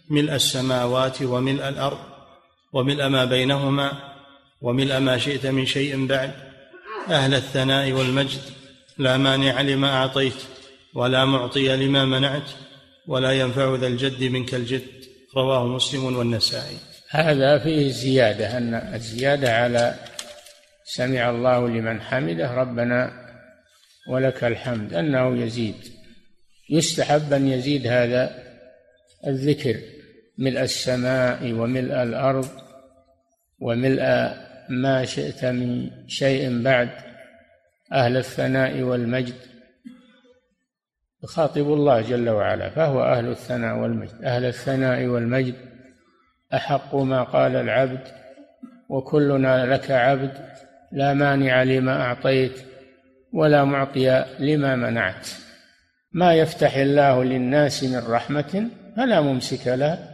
ملء السماوات وملء الأرض وملء ما بينهما وملء ما شئت من شيء بعد أهل الثناء والمجد لا مانع لما أعطيت ولا معطي لما منعت ولا ينفع ذا الجد منك الجد. رواه مسلم والنسائي. هذا فيه زيادة أن الزيادة على سمع الله لمن حمده ربنا ولك الحمد. أنه يزيد. يستحب أن يزيد هذا الذكر. ملء السماء وملء الأرض وملء ما شئت من شيء بعد. أهل الثناء والمجد. يخاطب الله جل وعلا فهو أهل الثناء والمجد. أهل الثناء والمجد أحق ما قال العبد وكلنا لك عبد. لا مانع لما أعطيت ولا معطي لما منعت. ما يفتح الله للناس من رحمة فلا ممسك له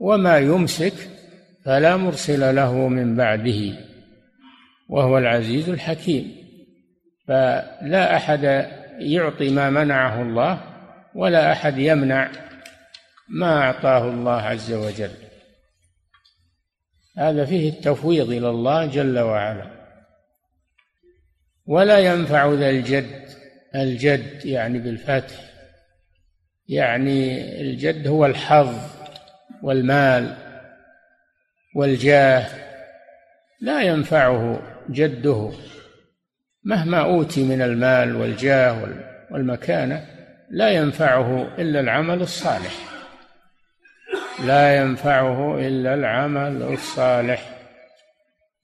وما يمسك فلا مرسل له من بعده. وهو العزيز الحكيم. فلا أحد يعطي ما منعه الله ولا أحد يمنع ما أعطاه الله عز وجل. هذا فيه التفويض إلى الله جل وعلا. ولا ينفع ذا الجد. الجد يعني بالفتح. يعني الجد هو الحظ والمال والجاه. لا ينفعه جده مهما أوتي من المال والجاه والمكانة. لا ينفعه إلا العمل الصالح. لا ينفعه إلا العمل الصالح.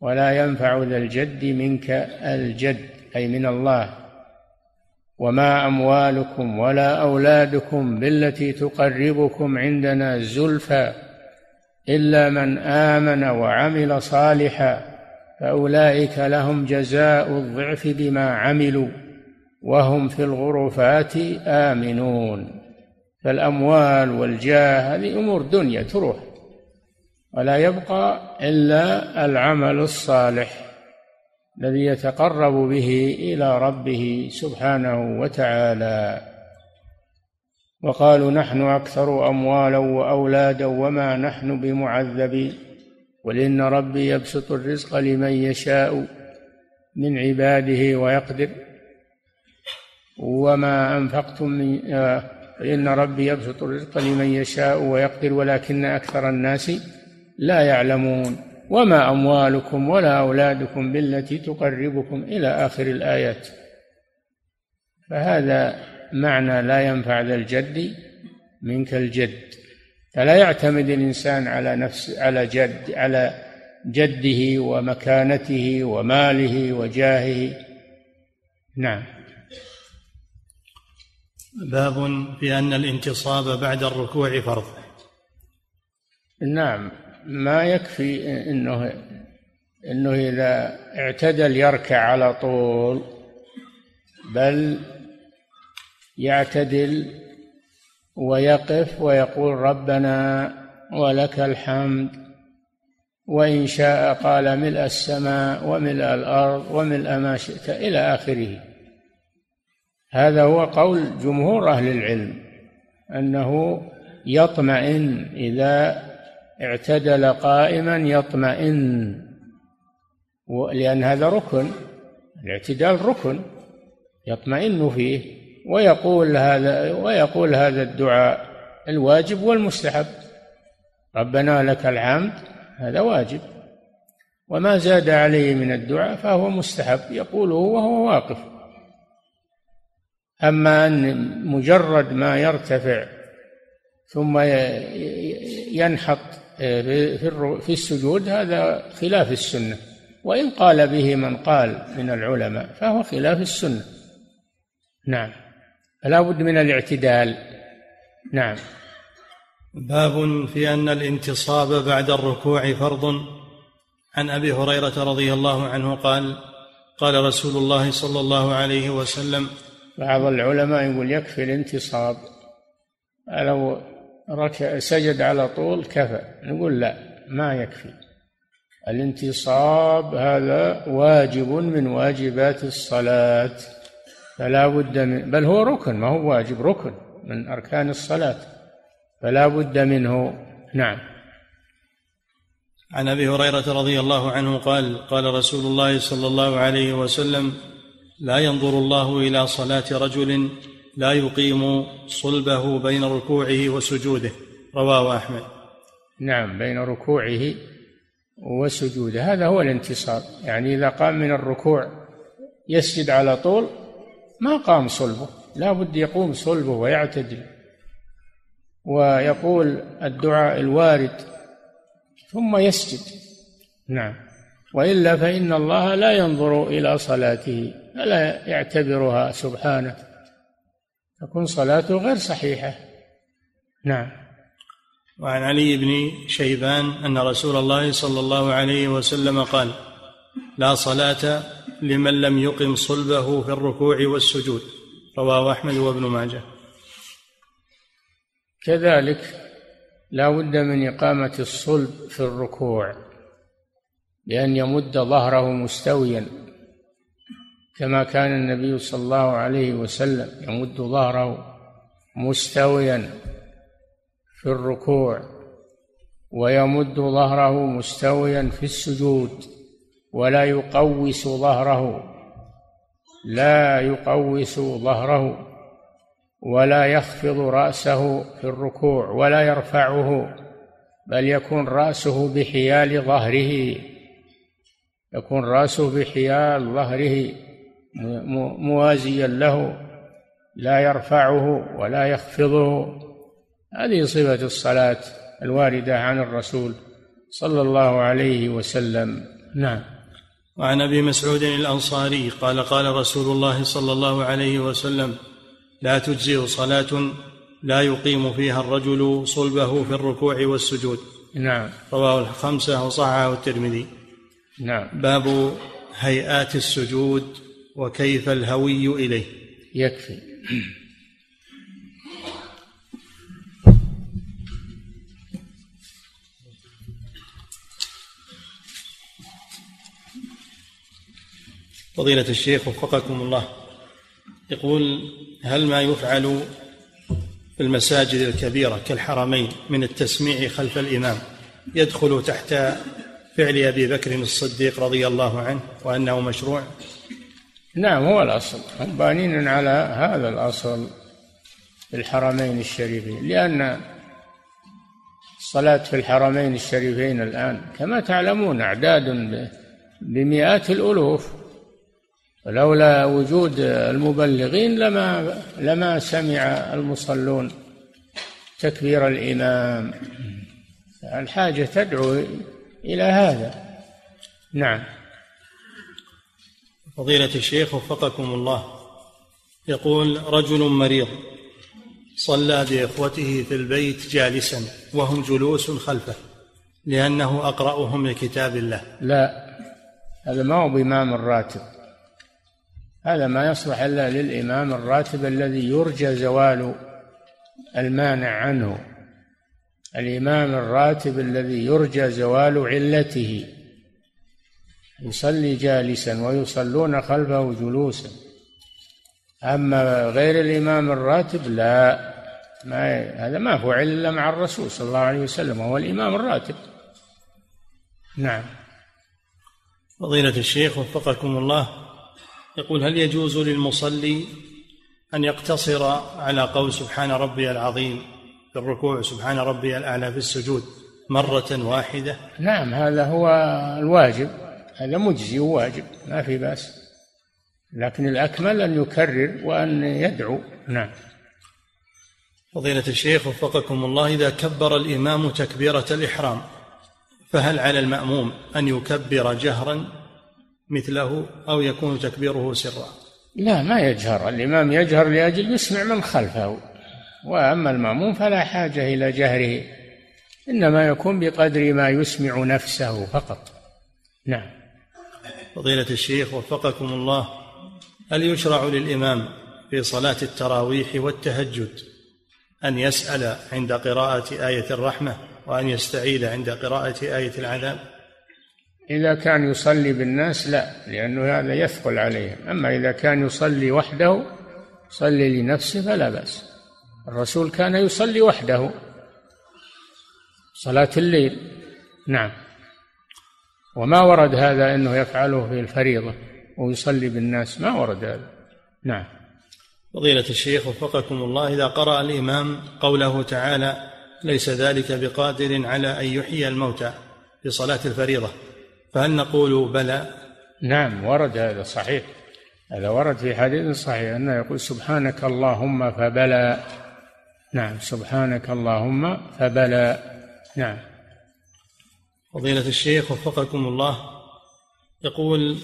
ولا ينفع ذا الجد منك الجد. أي من الله. وما أموالكم ولا أولادكم بالتي تقربكم عندنا زلفى إلا من آمن وعمل صالحا فأولئك لهم جزاء الضعف بما عملوا وهم في الغرفات آمنون. فالأموال والجاه هذه أمور دنيا تروح. ولا يبقى إلا العمل الصالح. الذي يتقرب به إلى ربه سبحانه وتعالى. وقالوا نحن أكثر أموالا وأولادا وما نحن بمعذبين قل إن ربي يبسط الرزق لمن يشاء من عباده ويقدر. وما أنفقتم من آه، إن ربي يبسط الرزق لمن يشاء ويقدر ولكن أكثر الناس لا يعلمون. وما أموالكم ولا أولادكم بالتي تقربكم إلى آخر الآيات. فهذا معنى لا ينفع ذا الجد منك الجد. فلا يعتمد الإنسان على نفس على جد على جده ومكانته وماله وجاهه. نعم. باب في أن الانتصاب بعد الركوع فرض. نعم. ما يكفي إنه إنه إذا اعتدل يركع على طول بل يعتدل ويقف ويقول ربنا ولك الحمد وإن شاء قال ملء السماء وملء الأرض وملء ما شئت إلى آخره. هذا هو قول جمهور أهل العلم أنه يطمئن إذا اعتدل قائما يطمئن. لأن هذا ركن الاعتدال ركن يطمئن فيه ويقول هذا ويقول هذا الدعاء الواجب والمستحب. ربنا لك الحمد هذا واجب. وما زاد عليه من الدعاء فهو مستحب يقوله وهو واقف. أما أن مجرد ما يرتفع ثم ينحط في السجود هذا خلاف السنة. وإن قال به من قال من العلماء فهو خلاف السنة. نعم. فلا بد من الاعتدال. نعم. باب في أن الانتصاب بعد الركوع فرض. عن أبي هريرة رضي الله عنه قال قال رسول الله صلى الله عليه وسلم بعض العلماء يقول يكفي الانتصاب. لو ركع سجد على طول كفى. نقول لا ما يكفي. الانتصاب هذا واجب من واجبات الصلاة. فلا بد من بل هو ركن ما هو واجب ركن من أركان الصلاة. فلا بد منه. نعم. عن أبي هريرة رضي الله عنه قال قال رسول الله صلى الله عليه وسلم لا ينظر الله إلى صلاة رجل لا يقيم صلبه بين ركوعه وسجوده. رواه أحمد. نعم بين ركوعه وسجوده. هذا هو الانتصار. يعني إذا قام من الركوع يسجد على طول ما قام صلبه. لا بد يقوم صلبه ويعتدل. ويقول الدعاء الوارد ثم يسجد. نعم. وإلا فإن الله لا ينظر إلى صلاته فلا يعتبرها سبحانه. تكون صلاته غير صحيحة. نعم. وعن علي بن شيبان أن رسول الله صلى الله عليه وسلم قال لا صلاة لمن لم يقم صلبه في الركوع والسجود. رواه أحمد وابن ماجه. كذلك لا بد من إقامة الصلب في الركوع بان يمد ظهره مستويا. كما كان النبي صلى الله عليه وسلم يمد ظهره مستويا في الركوع ويمد ظهره مستويا في السجود ولا يقوس ظهره لا يقوس ظهره ولا يخفض رأسه في الركوع ولا يرفعه بل يكون رأسه بحيال ظهره يكون رأسه بحيال ظهره. موازيا له لا يرفعه ولا يخفضه. هذه صفة الصلاة الواردة عن الرسول صلى الله عليه وسلم. نعم. وعن أبي مسعود الأنصاري قال قال رسول الله صلى الله عليه وسلم لا تجزئ صلاة لا يقيم فيها الرجل صلبه في الركوع والسجود. نعم. رواه الخمسة وصححه الترمذي. نعم. باب هيئات السجود. وكيف الهوي إليه. يكفي. فضيلة الشيخ وفقكم الله. يقول هل ما يفعل في المساجد الكبيرة كالحرمين من التسميع خلف الإمام يدخل تحت فعل أبي بكر الصديق رضي الله عنه وأنه مشروع؟ نعم هو الأصل. هم بانين على هذا الأصل في الحرمين الشريفين لأن الصلاة في الحرمين الشريفين الآن كما تعلمون أعداد بمئات الألوف. ولولا وجود المبلغين لما لما سمع المصلون تكبير الإمام. الحاجة تدعو إلى هذا. نعم. فضيلة الشيخ وفقكم الله. يقول رجل مريض صلى بإخوته في البيت جالسا وهم جلوس خلفه لأنه أقرأهم لكتاب الله. لا هذا ما هو بإمام الراتب. هذا ما يصلح إلا للإمام الراتب الذي يرجى زوال المانع عنه. الإمام الراتب الذي يرجى زوال علته. يصلي جالسا ويصلون خلفه جلوسا. أما غير الإمام الراتب لا. ما هذا ما هو إلا مع الرسول صلى الله عليه وسلم وهو الإمام الراتب. نعم. فضيلة الشيخ وفقكم الله يقول هل يجوز للمصلي أن يقتصر على قول سبحان ربي العظيم في الركوع سبحان ربي الأعلى في السجود مرة واحدة؟ نعم هذا هو الواجب. هذا مجزي وواجب ما في بأس. لكن الأكمل أن يكرر وأن يدعو. نعم. فضيلة الشيخ وفقكم الله إذا كبر الإمام تكبيرة الإحرام فهل على المأموم أن يكبر جهرا مثله أو يكون تكبيره سرا؟ لا ما يجهر. الإمام يجهر لأجل يسمع من خلفه. وأما المأموم فلا حاجة إلى جهره إنما يكون بقدر ما يسمع نفسه فقط. نعم. فضيلة الشيخ وفقكم الله هل يشرع للإمام في صلاة التراويح والتهجد أن يسأل عند قراءة آية الرحمة وأن يستعيذ عند قراءة آية العذاب؟ إذا كان يصلي بالناس لا لأنه هذا يثقل عليهم. أما إذا كان يصلي وحده يصلي لنفسه فلا بأس. الرسول كان يصلي وحده. صلاة الليل. نعم. وما ورد هذا أنه يفعله في الفريضة ويصلي بالناس. ما ورد هذا. نعم. فضيلة الشيخ وفقكم الله إذا قرأ الإمام قوله تعالى ليس ذلك بقادر على أن يحيي الموتى في صلاة الفريضة فهل نقول بلى؟ نعم ورد هذا صحيح. هذا ورد في حديث صحيح أنه يقول سبحانك اللهم فبلى نعم سبحانك اللهم فبلى. نعم. فضيلة الشيخ وفقكم الله يقول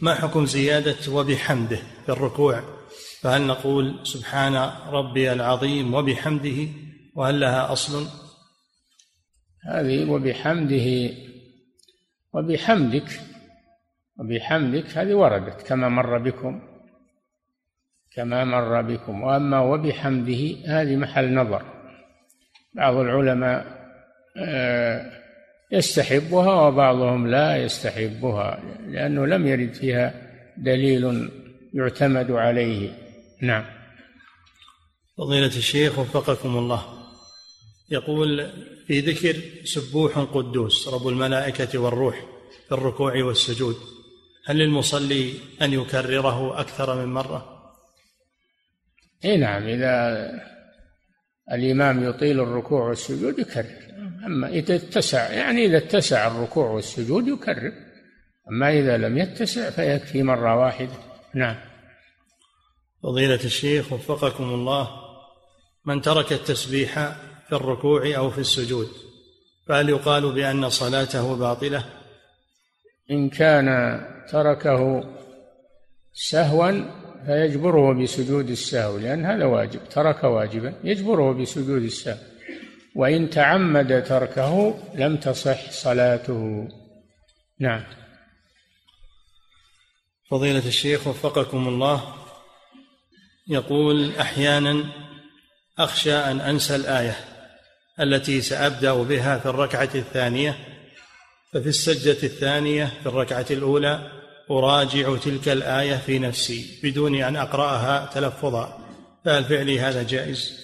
ما حكم زيادة وبحمده في الركوع؟ فهل نقول سبحان ربي العظيم وبحمده وهل لها أصل؟ هذه وبحمده وبحمدك وبحمدك هذه وردت كما مر بكم كما مر بكم وأما وبحمده هذه محل نظر. بعض العلماء آه، يستحبها وبعضهم لا يستحبها لأنه لم يرد فيها دليل يعتمد عليه. نعم. فضيلة الشيخ وفقكم الله. يقول في ذكر سبوح قدوس رب الملائكة والروح في الركوع والسجود هل للمصلي أن يكرره أكثر من مرة؟ اي نعم إذا الإمام يطيل الركوع والسجود يكرر. أما إذا اتسع يعني إذا اتسع الركوع والسجود يكرر. أما إذا لم يتسع فيكفي مرة واحدة. نعم. فضيلة الشيخ وفقكم الله من ترك التسبيح في الركوع أو في السجود فهل يقال بأن صلاته باطلة؟ إن كان تركه سهوا فيجبره بسجود السهو لأن هذا واجب. ترك واجبا يجبره بسجود السهو. وإن تعمد تركه لم تصح صلاته. نعم. فضيلة الشيخ وفقكم الله يقول أحيانا أخشى أن أنسى الآية التي سأبدأ بها في الركعة الثانية ففي السجدة الثانية في الركعة الأولى أراجع تلك الآية في نفسي بدون أن أقرأها تلفظا. فهل فعلي هذا جائز؟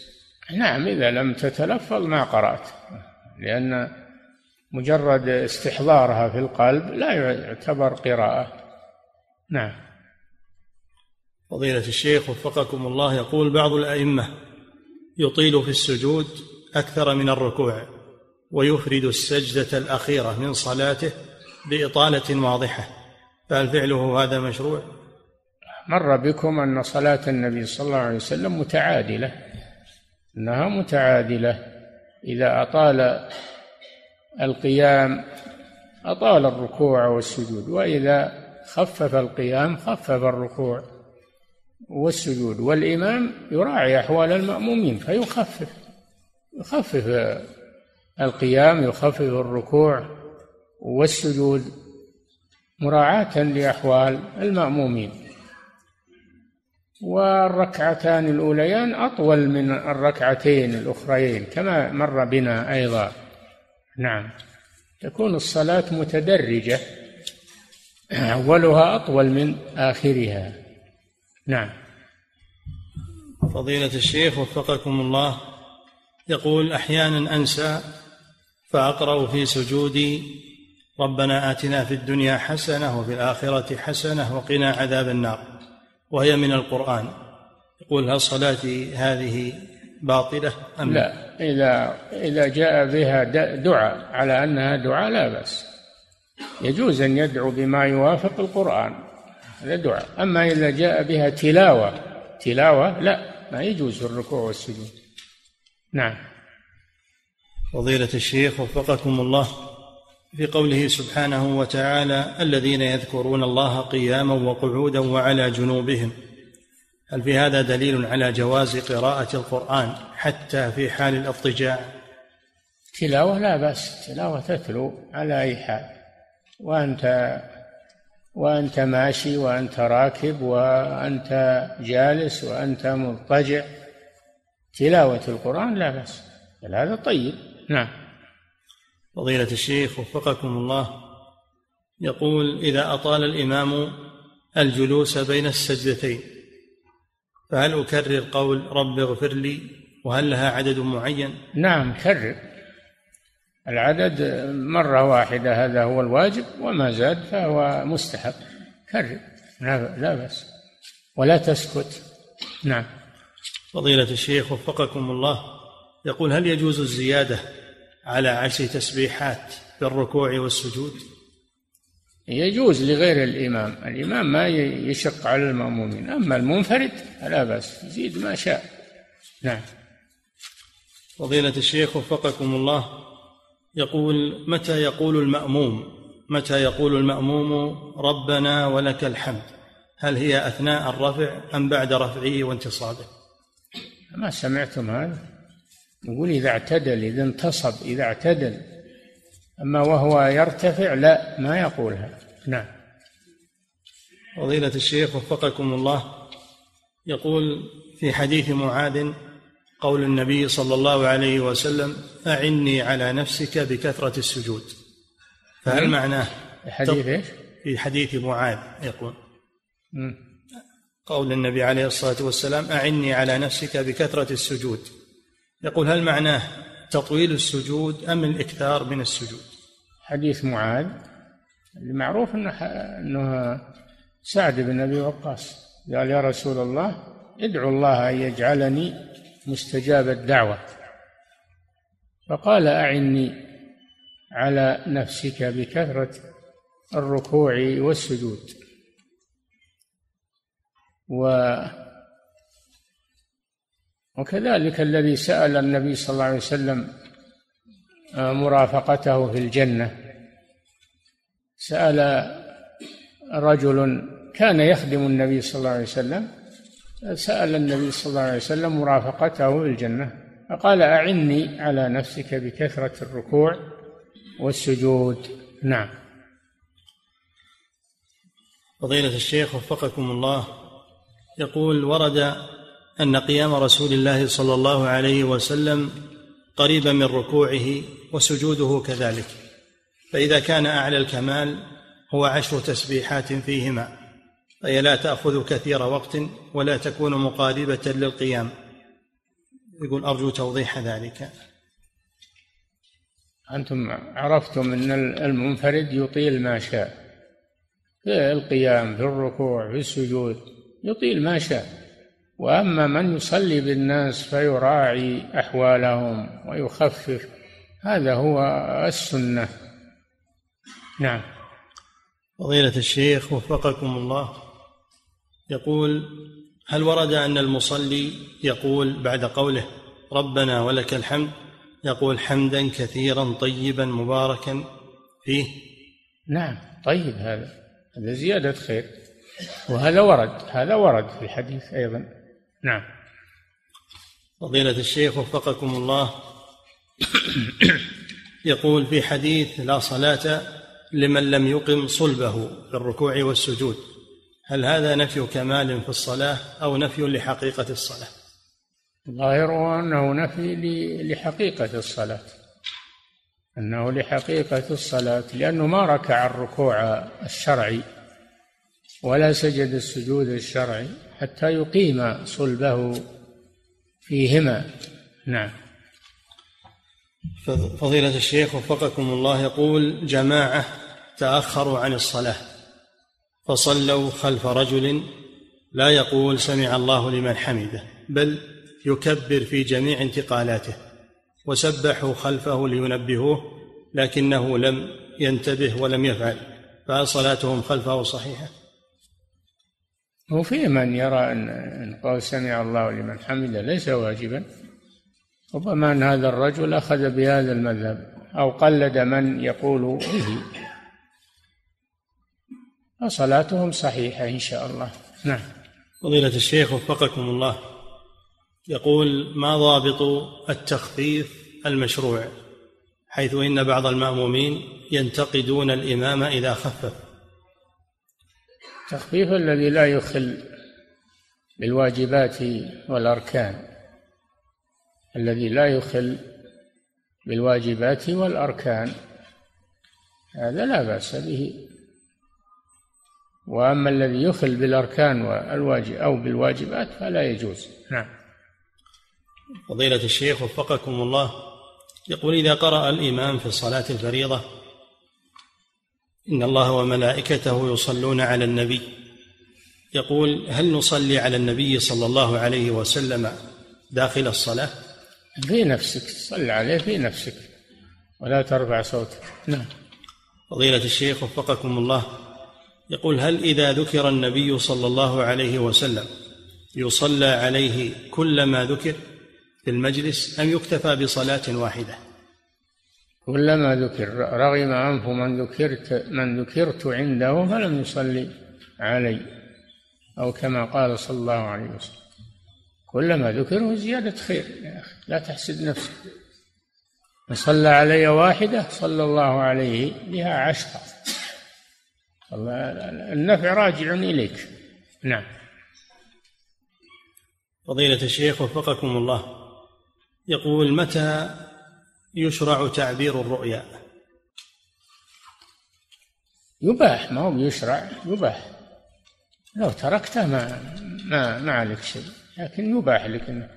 نعم إذا لم تتلفظ ما قرأت لأن مجرد استحضارها في القلب لا يعتبر قراءة. نعم. فضيلة الشيخ وفقكم الله يقول بعض الأئمة يطيل في السجود أكثر من الركوع ويفرد السجدة الأخيرة من صلاته بإطالة واضحة. فهل فعله هذا مشروع؟ مر بكم أن صلاة النبي صلى الله عليه وسلم متعادلة. أنها متعادلة. إذا أطال القيام أطال الركوع والسجود وإذا خفف القيام خفف الركوع والسجود. والإمام يراعي أحوال المأمومين فيخفف يخفف القيام يخفف الركوع والسجود مراعاة لأحوال المأمومين. والركعتان الأوليان أطول من الركعتين الأخريين كما مر بنا أيضا. نعم. تكون الصلاة متدرجة أولها أطول من آخرها. نعم. فضيلة الشيخ وفقكم الله يقول أحيانا أنسى فأقرأ في سجودي ربنا آتنا في الدنيا حسنة وفي الآخرة حسنة وقنا عذاب النار. وهي من القرآن. يقول هل صلاتي هذه باطلة أم لا؟ إذا إذا جاء بها دعاء على أنها دعاء لا بأس. يجوز أن يدعو بما يوافق القرآن. هذا دعاء. أما إذا جاء بها تلاوة تلاوة لا ما يجوز الركوع والسجود. نعم. فضيلة الشيخ وفقكم الله. في قوله سبحانه وتعالى الذين يذكرون الله قياما وقعودا وعلى جنوبهم. هل في هذا دليل على جواز قراءة القرآن حتى في حال الاضطجاع؟ تلاوة لا بأس تلاوة تتلو على أي حال. وأنت وأنت ماشي وأنت راكب وأنت جالس وأنت مضطجع. تلاوة القرآن لا بأس بل هذا طيب. نعم. فضيلة الشيخ وفقكم الله. يقول إذا أطال الإمام الجلوس بين السجدتين فهل أكرر قول رب اغفر لي وهل لها عدد معين؟ نعم كرر. العدد مرة واحدة هذا هو الواجب وما زاد فهو مستحب. كرر. لا بأس. ولا تسكت. نعم. فضيلة الشيخ وفقكم الله. يقول هل يجوز الزيادة على عشر تسبيحات في الركوع والسجود؟ يجوز لغير الإمام. الإمام ما يشق على المأمومين. أما المنفرد فلا بأس. يزيد ما شاء. نعم. فضيلة الشيخ وفقكم الله. يقول متى يقول المأموم؟ متى يقول المأموم ربنا ولك الحمد هل هي أثناء الرفع أم بعد رفعه وانتصابه؟ ما سمعتم هذا؟ نقول إذا اعتدل إذا انتصب إذا اعتدل. أما وهو يرتفع لا ما يقولها. نعم. فضيلة الشيخ وفقكم الله. يقول في حديث معاذ قول النبي صلى الله عليه وسلم أعني على نفسك بكثرة السجود. فهل نعم. معناه؟ حديث إيش؟ في حديث معاذ يقول. قول النبي عليه الصلاة والسلام أعني على نفسك بكثرة السجود. يقول هل معناه تطويل السجود أم الإكثار من السجود؟ حديث معاذ. المعروف أنه, أنه سعد بن أبي وقاص قال يا رسول الله ادعو الله أن يجعلني مستجاب الدعوة. فقال أعني على نفسك بكثرة الركوع والسجود. و وكذلك الذي سأل النبي صلى الله عليه وسلم آه، مرافقته في الجنة سأل رجل كان يخدم النبي صلى الله عليه وسلم سأل النبي صلى الله عليه وسلم مرافقته في الجنة فقال أعني على نفسك بكثرة الركوع والسجود. نعم. فضيلة الشيخ وفقكم الله يقول ورد أن قيام رسول الله صلى الله عليه وسلم قريبا من ركوعه وسجوده كذلك. فإذا كان أعلى الكمال هو عشر تسبيحات فيهما فهي لا تأخذ كثير وقت ولا تكون مقاربة للقيام. يقول أرجو توضيح ذلك. أنتم عرفتم أن المنفرد يطيل ما شاء في القيام في الركوع في السجود يطيل ما شاء. وأما من يصلي بالناس فيراعي أحوالهم ويخفف هذا هو السنة. نعم. فضيلة الشيخ وفقكم الله. يقول هل ورد أن المصلي يقول بعد قوله ربنا ولك الحمد يقول حمدا كثيرا طيبا مباركا فيه؟ نعم طيب هذا هذا زيادة خير. وهذا ورد هذا ورد في الحديث أيضا. نعم. فضيلة الشيخ وفقكم الله. يقول في حديث لا صلاة لمن لم يقم صلبه في الركوع والسجود. هل هذا نفي كمال في الصلاة أو نفي لحقيقة الصلاة؟ ظاهره أنه نفي لحقيقة الصلاة. أنه لحقيقة الصلاة لأنه ما ركع الركوع الشرعي ولا سجد السجود الشرعي. حتى يقيم صلبه فيهما. نعم. فضيلة الشيخ وفقكم الله يقول جماعة تأخروا عن الصلاة فصلوا خلف رجل لا يقول سمع الله لمن حمده بل يكبر في جميع انتقالاته وسبحوا خلفه لينبهوه لكنه لم ينتبه ولم يفعل فهل صلاتهم خلفه صحيحة؟ وفي من يرى ان قول سمع الله لمن حمده ليس واجبا ربما أن هذا الرجل أخذ بهذا المذهب أو قلد من يقول به. فصلاتهم صحيحة إن شاء الله. نعم. فضيلة الشيخ وفقكم الله. يقول ما ضابط التخفيف المشروع؟ حيث إن بعض المأمومين ينتقدون الإمام إذا خفف. التخفيف الذي لا يخل بالواجبات والأركان الذي لا يخل بالواجبات والأركان. هذا لا بأس به. وأما الذي يخل بالأركان والواجب أو بالواجبات فلا يجوز. نعم. فضيلة الشيخ وفقكم الله يقول إذا قرأ الإمام في الصلاة الفريضة إن الله وملائكته يصلون على النبي. يقول هل نصلي على النبي صلى الله عليه وسلم داخل الصلاة؟ في نفسك صل عليه في نفسك ولا ترفع صوتك. نعم. فضيلة الشيخ وفقكم الله. يقول هل إذا ذكر النبي صلى الله عليه وسلم يصلى عليه كلما ذكر في المجلس أم يكتفى بصلاة واحدة؟ كلما ذكر رغم أنف من ذكرت من ذكرت عنده فلم يصلي علي أو كما قال صلى الله عليه وسلم. كلما ذكره زيادة خير يا أخي لا تحسد نفسك. من صلى علي واحدة صلى الله عليه بها عشرة. النفع راجع إليك. نعم. فضيلة الشيخ وفقكم الله يقول متى يشرع تعبير الرؤيا. يباح ما هو يشرع يباح. لو تركته ما ما ما عليك شيء. لكن يباح لك انك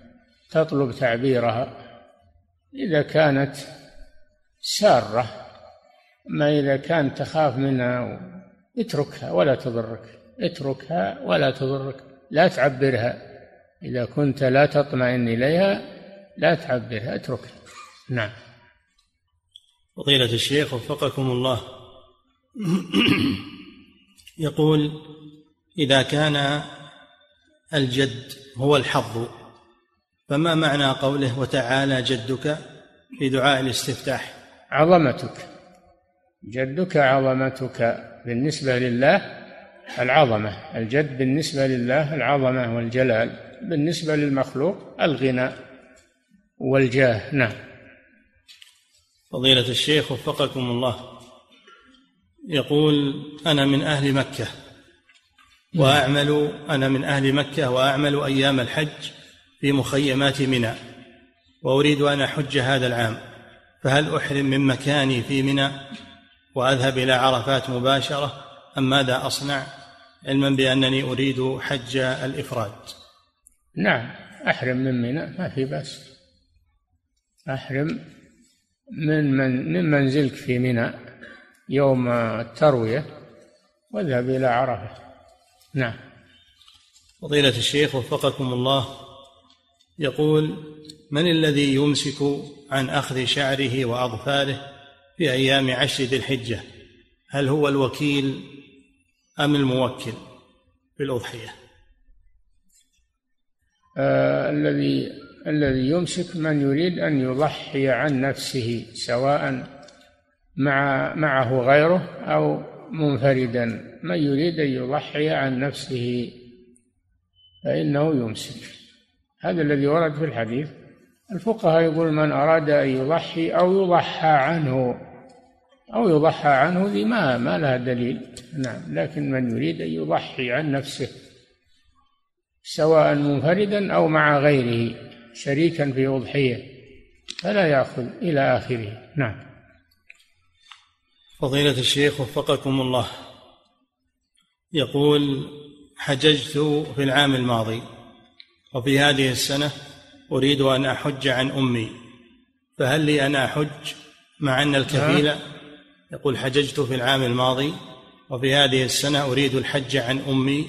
تطلب تعبيرها. إذا كانت سارة اما إذا كانت تخاف منها اتركها ولا تضرك. اتركها ولا تضرك. لا تعبرها. إذا كنت لا تطمئن إليها لا تعبرها اتركها. نعم. فضيلة الشيخ وفقكم الله. يقول إذا كان الجد هو الحظ فما معنى قوله وتعالى جدك في دعاء الاستفتاح. عظمتك. جدك عظمتك بالنسبة لله العظمة. الجد بالنسبة لله العظمة والجلال بالنسبة للمخلوق الغنى والجاه. نعم. فضيلة الشيخ وفقكم الله. يقول أنا من أهل مكة وأعمل أنا من أهل مكة وأعمل أيام الحج في مخيمات منى وأريد أن أحج هذا العام فهل أحرم من مكاني في منى؟ وأذهب إلى عرفات مباشرة أم ماذا أصنع؟ علما بأنني أريد حج الإفراد. نعم أحرم من منى ما في بأس. أحرم من من من منزلك في منى يوم التروية واذهب إلى عرفة. نعم. فضيلة الشيخ وفقكم الله يقول من الذي يمسك عن أخذ شعره وأظفاره في أيام عشر ذي الحجة هل هو الوكيل أم الموكل؟ في الأضحية آه الذي الذي يمسك من يريد أن يضحي عن نفسه سواء مع معه غيره أو منفردا. من يريد أن يضحي عن نفسه فإنه يمسك. هذا الذي ورد في الحديث. الفقهاء يقول من أراد أن يضحي أو يضحى عنه أو يضحى عنه ذي ما ما لها دليل. نعم لكن من يريد أن يضحي عن نفسه سواء منفردا أو مع غيره. شريكا في أضحية فلا يأخذ إلى آخره. نعم. فضيلة الشيخ وفقكم الله. يقول حججت في العام الماضي وفي هذه السنة أريد أن أحج عن أمي فهل لي أن أحج مع أن الكفيل يقول حججت في العام الماضي وفي هذه السنة أريد الحج عن أمي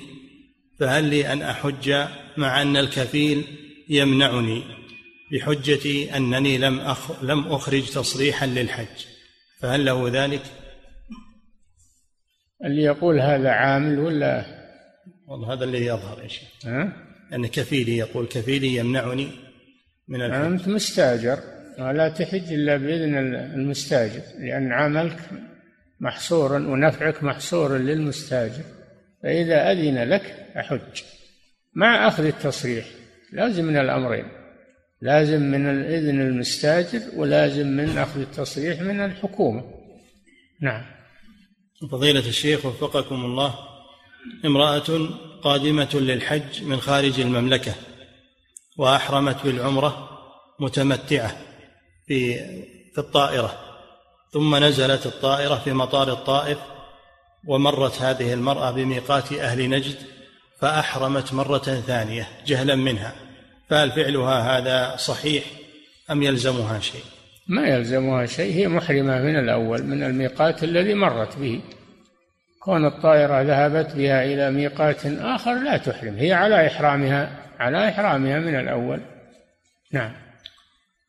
فهل لي أن أحج مع أن الكفيل يمنعني بحجة أنني لم أخ لم أخرج تصريحا للحج. فهل له ذلك؟ اللي يقول هذا عامل ولا؟ والله هذا اللي يظهر يا شيخ. ها؟ أن كفيلي يقول كفيلي يمنعني من الحج. أنت مستاجر ولا تحج إلا بإذن المستاجر لأن عملك محصور ونفعك محصور للمستاجر. فإذا أذن لك أحج. مع أخذ التصريح. لازم من الأمرين لازم من الإذن المستاجر ولازم من أخذ التصريح من الحكومة. نعم. فضيلة الشيخ وفقكم الله امرأة قادمة للحج من خارج المملكة وأحرمت بالعمرة متمتعة في في الطائرة ثم نزلت الطائرة في مطار الطائف ومرت هذه المرأة بميقات أهل نجد فأحرمت مرة ثانية جهلا منها. فهل فعلها هذا صحيح أم يلزمها شيء؟ ما يلزمها شيء هي محرمة من الأول من الميقات الذي مرت به. كون الطائرة ذهبت بها إلى ميقات آخر لا تحرم هي على إحرامها على إحرامها من الأول. نعم.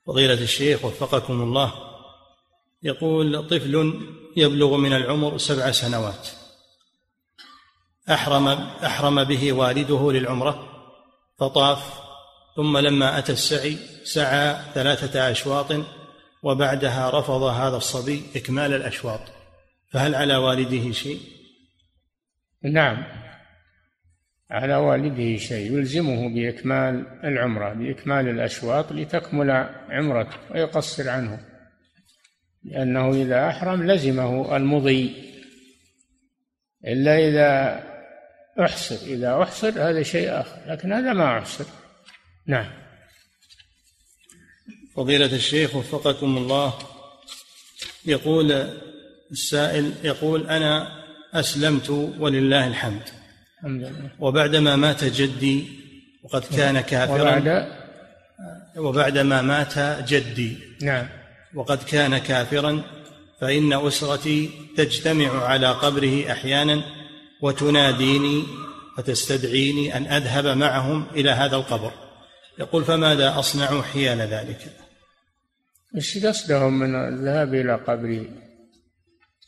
فضيلة الشيخ وفقكم الله يقول طفل يبلغ من العمر سبع سنوات. أحرم أحرم به والده للعمرة فطاف ثم لما أتى السعي سعى ثلاثة أشواط وبعدها رفض هذا الصبي إكمال الأشواط فهل على والده شيء؟ نعم. على والده شيء. يلزمه بإكمال العمرة بإكمال الأشواط لتكمل عمرته ويقصر عنه. لأنه إذا أحرم لزمه المضي. إلا إذا أحصر. إذا أحصر هذا شيء آخر لكن هذا ما أحصر. نعم. فضيلة الشيخ وفقكم الله يقول السائل يقول أنا أسلمت ولله الحمد. الحمد لله. وبعدما مات جدي وقد كان كافرا. وبعد؟ وبعدما مات جدي. نعم. وقد كان كافرا فإن أسرتي تجتمع على قبره أحيانا وتناديني وتستدعيني أن أذهب معهم إلى هذا القبر. يقول فماذا أصنع حيال ذلك؟ إيش قصدهم من الذهاب إلى قبره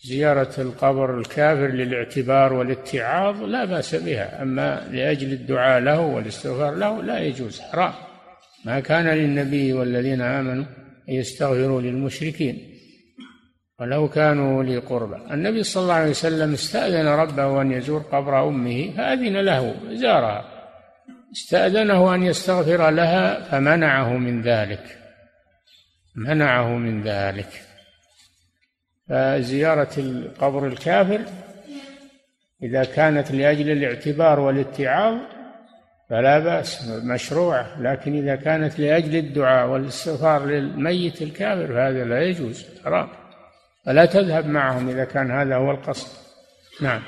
زيارة القبر الكافر للاعتبار والاتعاظ لا بأس بها أما لأجل الدعاء له والاستغفار له لا يجوز حرام. ما كان للنبي والذين آمنوا أن يستغفروا للمشركين ولو كانوا لي قربى النبي صلى الله عليه وسلم استأذن ربه أن يزور قبر أمه فأذن له زارها. استأذنه أن يستغفر لها فمنعه من ذلك. منعه من ذلك. فزيارة القبر الكافر إذا كانت لأجل الاعتبار والاتعاظ فلا بأس مشروعة لكن إذا كانت لأجل الدعاء والاستغفار للميت الكافر فهذا لا يجوز حرام. فلا تذهب معهم إذا كان هذا هو القصد. نعم.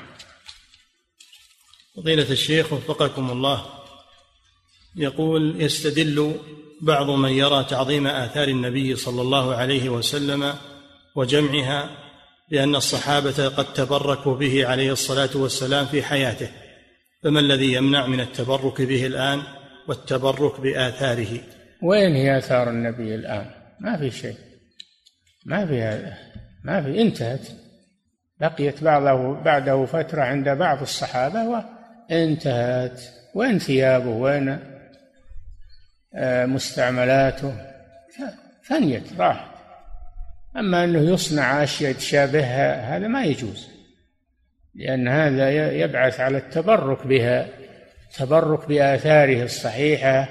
فضيلة الشيخ وفقكم الله. يقول يستدل بعض من يرى تعظيم آثار النبي صلى الله عليه وسلم وجمعها لأن الصحابة قد تبركوا به عليه الصلاة والسلام في حياته فما الذي يمنع من التبرك به الآن والتبرك بآثاره؟ وين هي آثار النبي الآن؟ ما في شيء. ما في هذا. ما في. انتهت. بقيت بعضه بعده فترة عند بعض الصحابة وانتهت. وين ثيابه؟ وين مستعملاته. فنيت راحت. أما أنه يصنع أشياء تشابهها هذا ما يجوز لأن هذا يبعث على التبرك بها التبرك بآثاره الصحيحة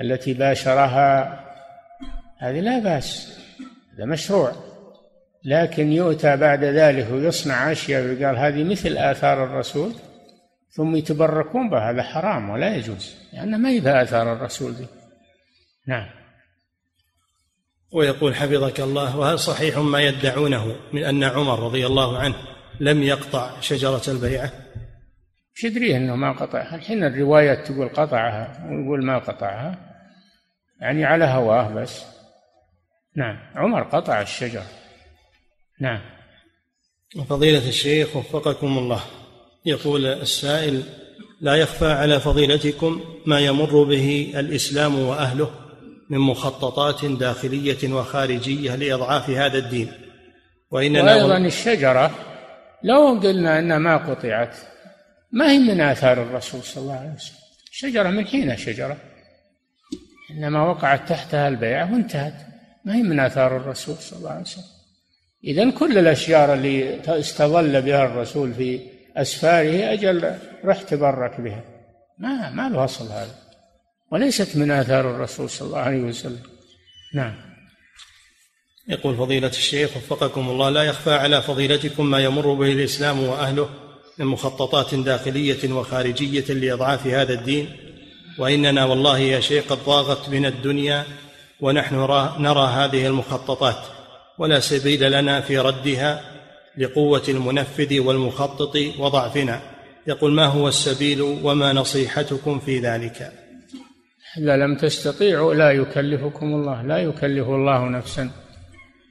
التي باشرها. هذه لا بأس هذا مشروع. لكن يؤتى بعد ذلك ويصنع أشياء ويقال هذه مثل آثار الرسول ثم يتبركون بها هذا حرام ولا يجوز لأن ما هي آثار الرسول دي نعم. ويقول حفظك الله وهل صحيح ما يدعونه من أن عمر رضي الله عنه لم يقطع شجرة البيعة؟ إيش يدريه أنه ما قطعها الحين الروايات تقول قطعها ويقول ما قطعها. يعني على هواه بس. نعم. عمر قطع الشجر. نعم. فضيلة الشيخ وفقكم الله. يقول السائل لا يخفى على فضيلتكم ما يمر به الإسلام وأهله من مخططات داخلية وخارجية لإضعاف هذا الدين؟ وإننا وأيضا الشجرة لو قلنا أنها ما قطعت ما هي من آثار الرسول صلى الله عليه وسلم؟ شجرة من حين شجرة إنما وقعت تحتها البيعة وانتهت. ما هي من آثار الرسول صلى الله عليه وسلم؟ إذا كل الأشجار اللي استظل بها الرسول في أسفاره أجل رح تبرك بها. ما ما له أصل هذا. وليست من آثار الرسول صلى الله عليه وسلم. نعم. يقول فضيلة الشيخ وفقكم الله لا يخفى على فضيلتكم ما يمر به الإسلام وأهله من مخططات داخلية وخارجية لإضعاف هذا الدين. وإننا والله يا شيخ قد ضاغت من الدنيا ونحن نرى هذه المخططات. ولا سبيل لنا في ردها. لقوة المنفذ والمخطط وضعفنا. يقول ما هو السبيل وما نصيحتكم في ذلك؟ إذا لم تستطيعوا لا يكلفكم الله لا يكلف الله نفسا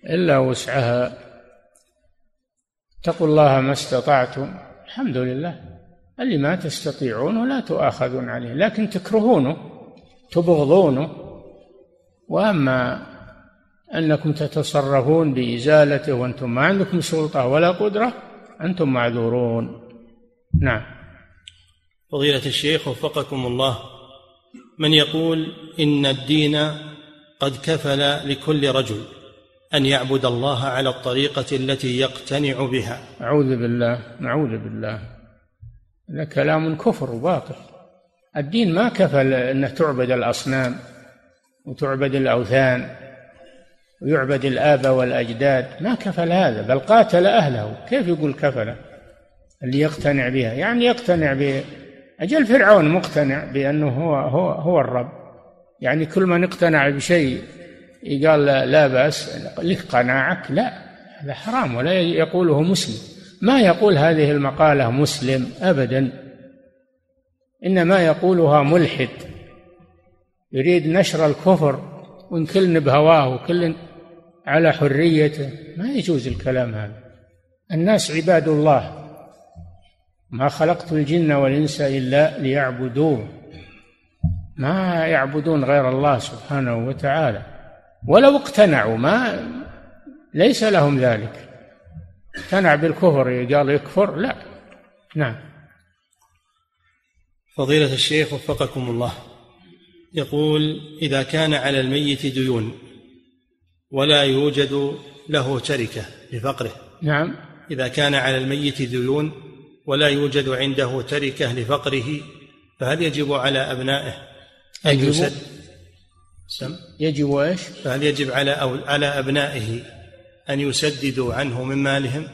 إلا وسعها. اتقوا الله ما استطعتم الحمد لله. اللي ما تستطيعون لا تؤاخذون عليه لكن تكرهونه تبغضونه. وأما أنكم تتصرفون بإزالته وأنتم ما عندكم سلطة ولا قدرة أنتم معذورون. نعم. فضيلة الشيخ وفقكم الله من يقول إن الدين قد كفل لكل رجل أن يعبد الله على الطريقة التي يقتنع بها. أعوذ بالله نعوذ بالله. هذا كلام كفر وباطل. الدين ما كفل أن تعبد الأصنام وتعبد الأوثان. ويعبد الآباء والأجداد ما كفل هذا بل قاتل أهله. كيف يقول كفل؟ اللي يقتنع بها. يعني يقتنع ب أجل فرعون مقتنع بأنه هو هو هو الرب. يعني كل من اقتنع بشيء قال لا, لا بأس لك قناعك؟ لا هذا حرام ولا يقوله مسلم. ما يقول هذه المقالة مسلم؟ أبدا. إنما يقولها ملحد. يريد نشر الكفر وإن كل بهواه وكل على حريته. ما يجوز الكلام هذا. الناس عباد الله. ما خلقت الجن والإنس إلا ليعبدون ما يعبدون غير الله سبحانه وتعالى. ولو اقتنعوا ما ليس لهم ذلك. اقتنع بالكفر قال يكفر لا. نعم. فضيلة الشيخ وفقكم الله. يقول إذا كان على الميت ديون ولا يوجد له تركة لفقره. نعم. إذا كان على الميت ديون ولا يوجد عنده تركة لفقره فهل يجب على أبنائه أن يسد؟ سم. يجب إيش؟ فهل يجب على أو على أبنائه أن يسددوا عنه من مالهم؟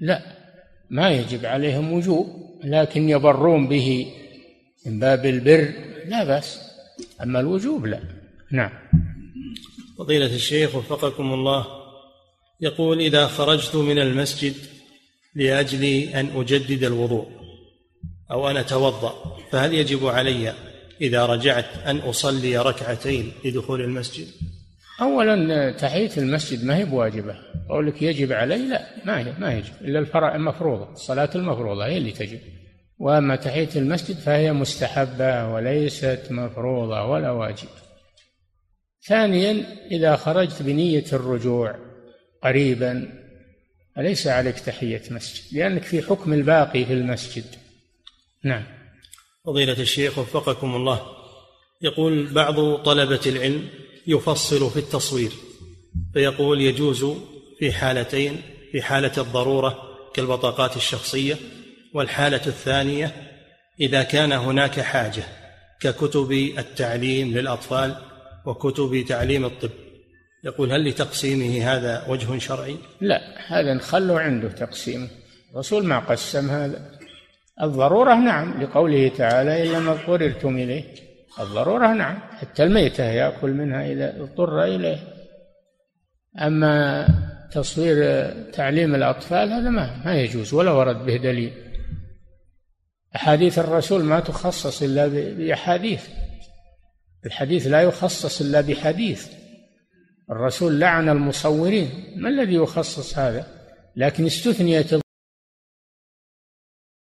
لا. ما يجب عليهم وجوب لكن يبرون به من باب البر. لا بأس. أما الوجوب لا. نعم. فضيلة الشيخ وفقكم الله. يقول إذا خرجت من المسجد لأجل أن أجدد الوضوء أو أن أتوضأ فهل يجب علي إذا رجعت أن أصلي ركعتين لدخول المسجد؟ أولا تحية المسجد ما هي بواجبة. قولك يجب علي؟ لا ما هي ما يجب. إلا الفرع المفروضة الصلاة المفروضة هي اللي تجب. وأما تحية المسجد فهي مستحبة وليست مفروضة ولا واجب ثانيا إذا خرجت بنية الرجوع قريبا أليس عليك تحية مسجد؟ لأنك في حكم الباقي في المسجد. نعم. فضيلة الشيخ وفقكم الله. يقول بعض طلبة العلم يفصل في التصوير فيقول يجوز في حالتين في حالة الضرورة كالبطاقات الشخصية والحالة الثانية إذا كان هناك حاجة ككتب التعليم للأطفال وكتب تعليم الطب. يقول هل لتقسيمه هذا وجه شرعي؟ لا هذا نخلوا عنده تقسيمه الرسول ما قسم هذا. الضرورة نعم لقوله تعالى إلا ما اضطررتم إليه. الضرورة نعم حتى الميتة يأكل منها إذا اضطر إليه. أما تصوير تعليم الأطفال هذا ما ما يجوز ولا ورد به دليل. أحاديث الرسول ما تخصص إلا بأحاديث. الحديث لا يخصص إلا بحديث. الرسول لعن المصورين. ما الذي يخصص هذا؟ لكن استثنيت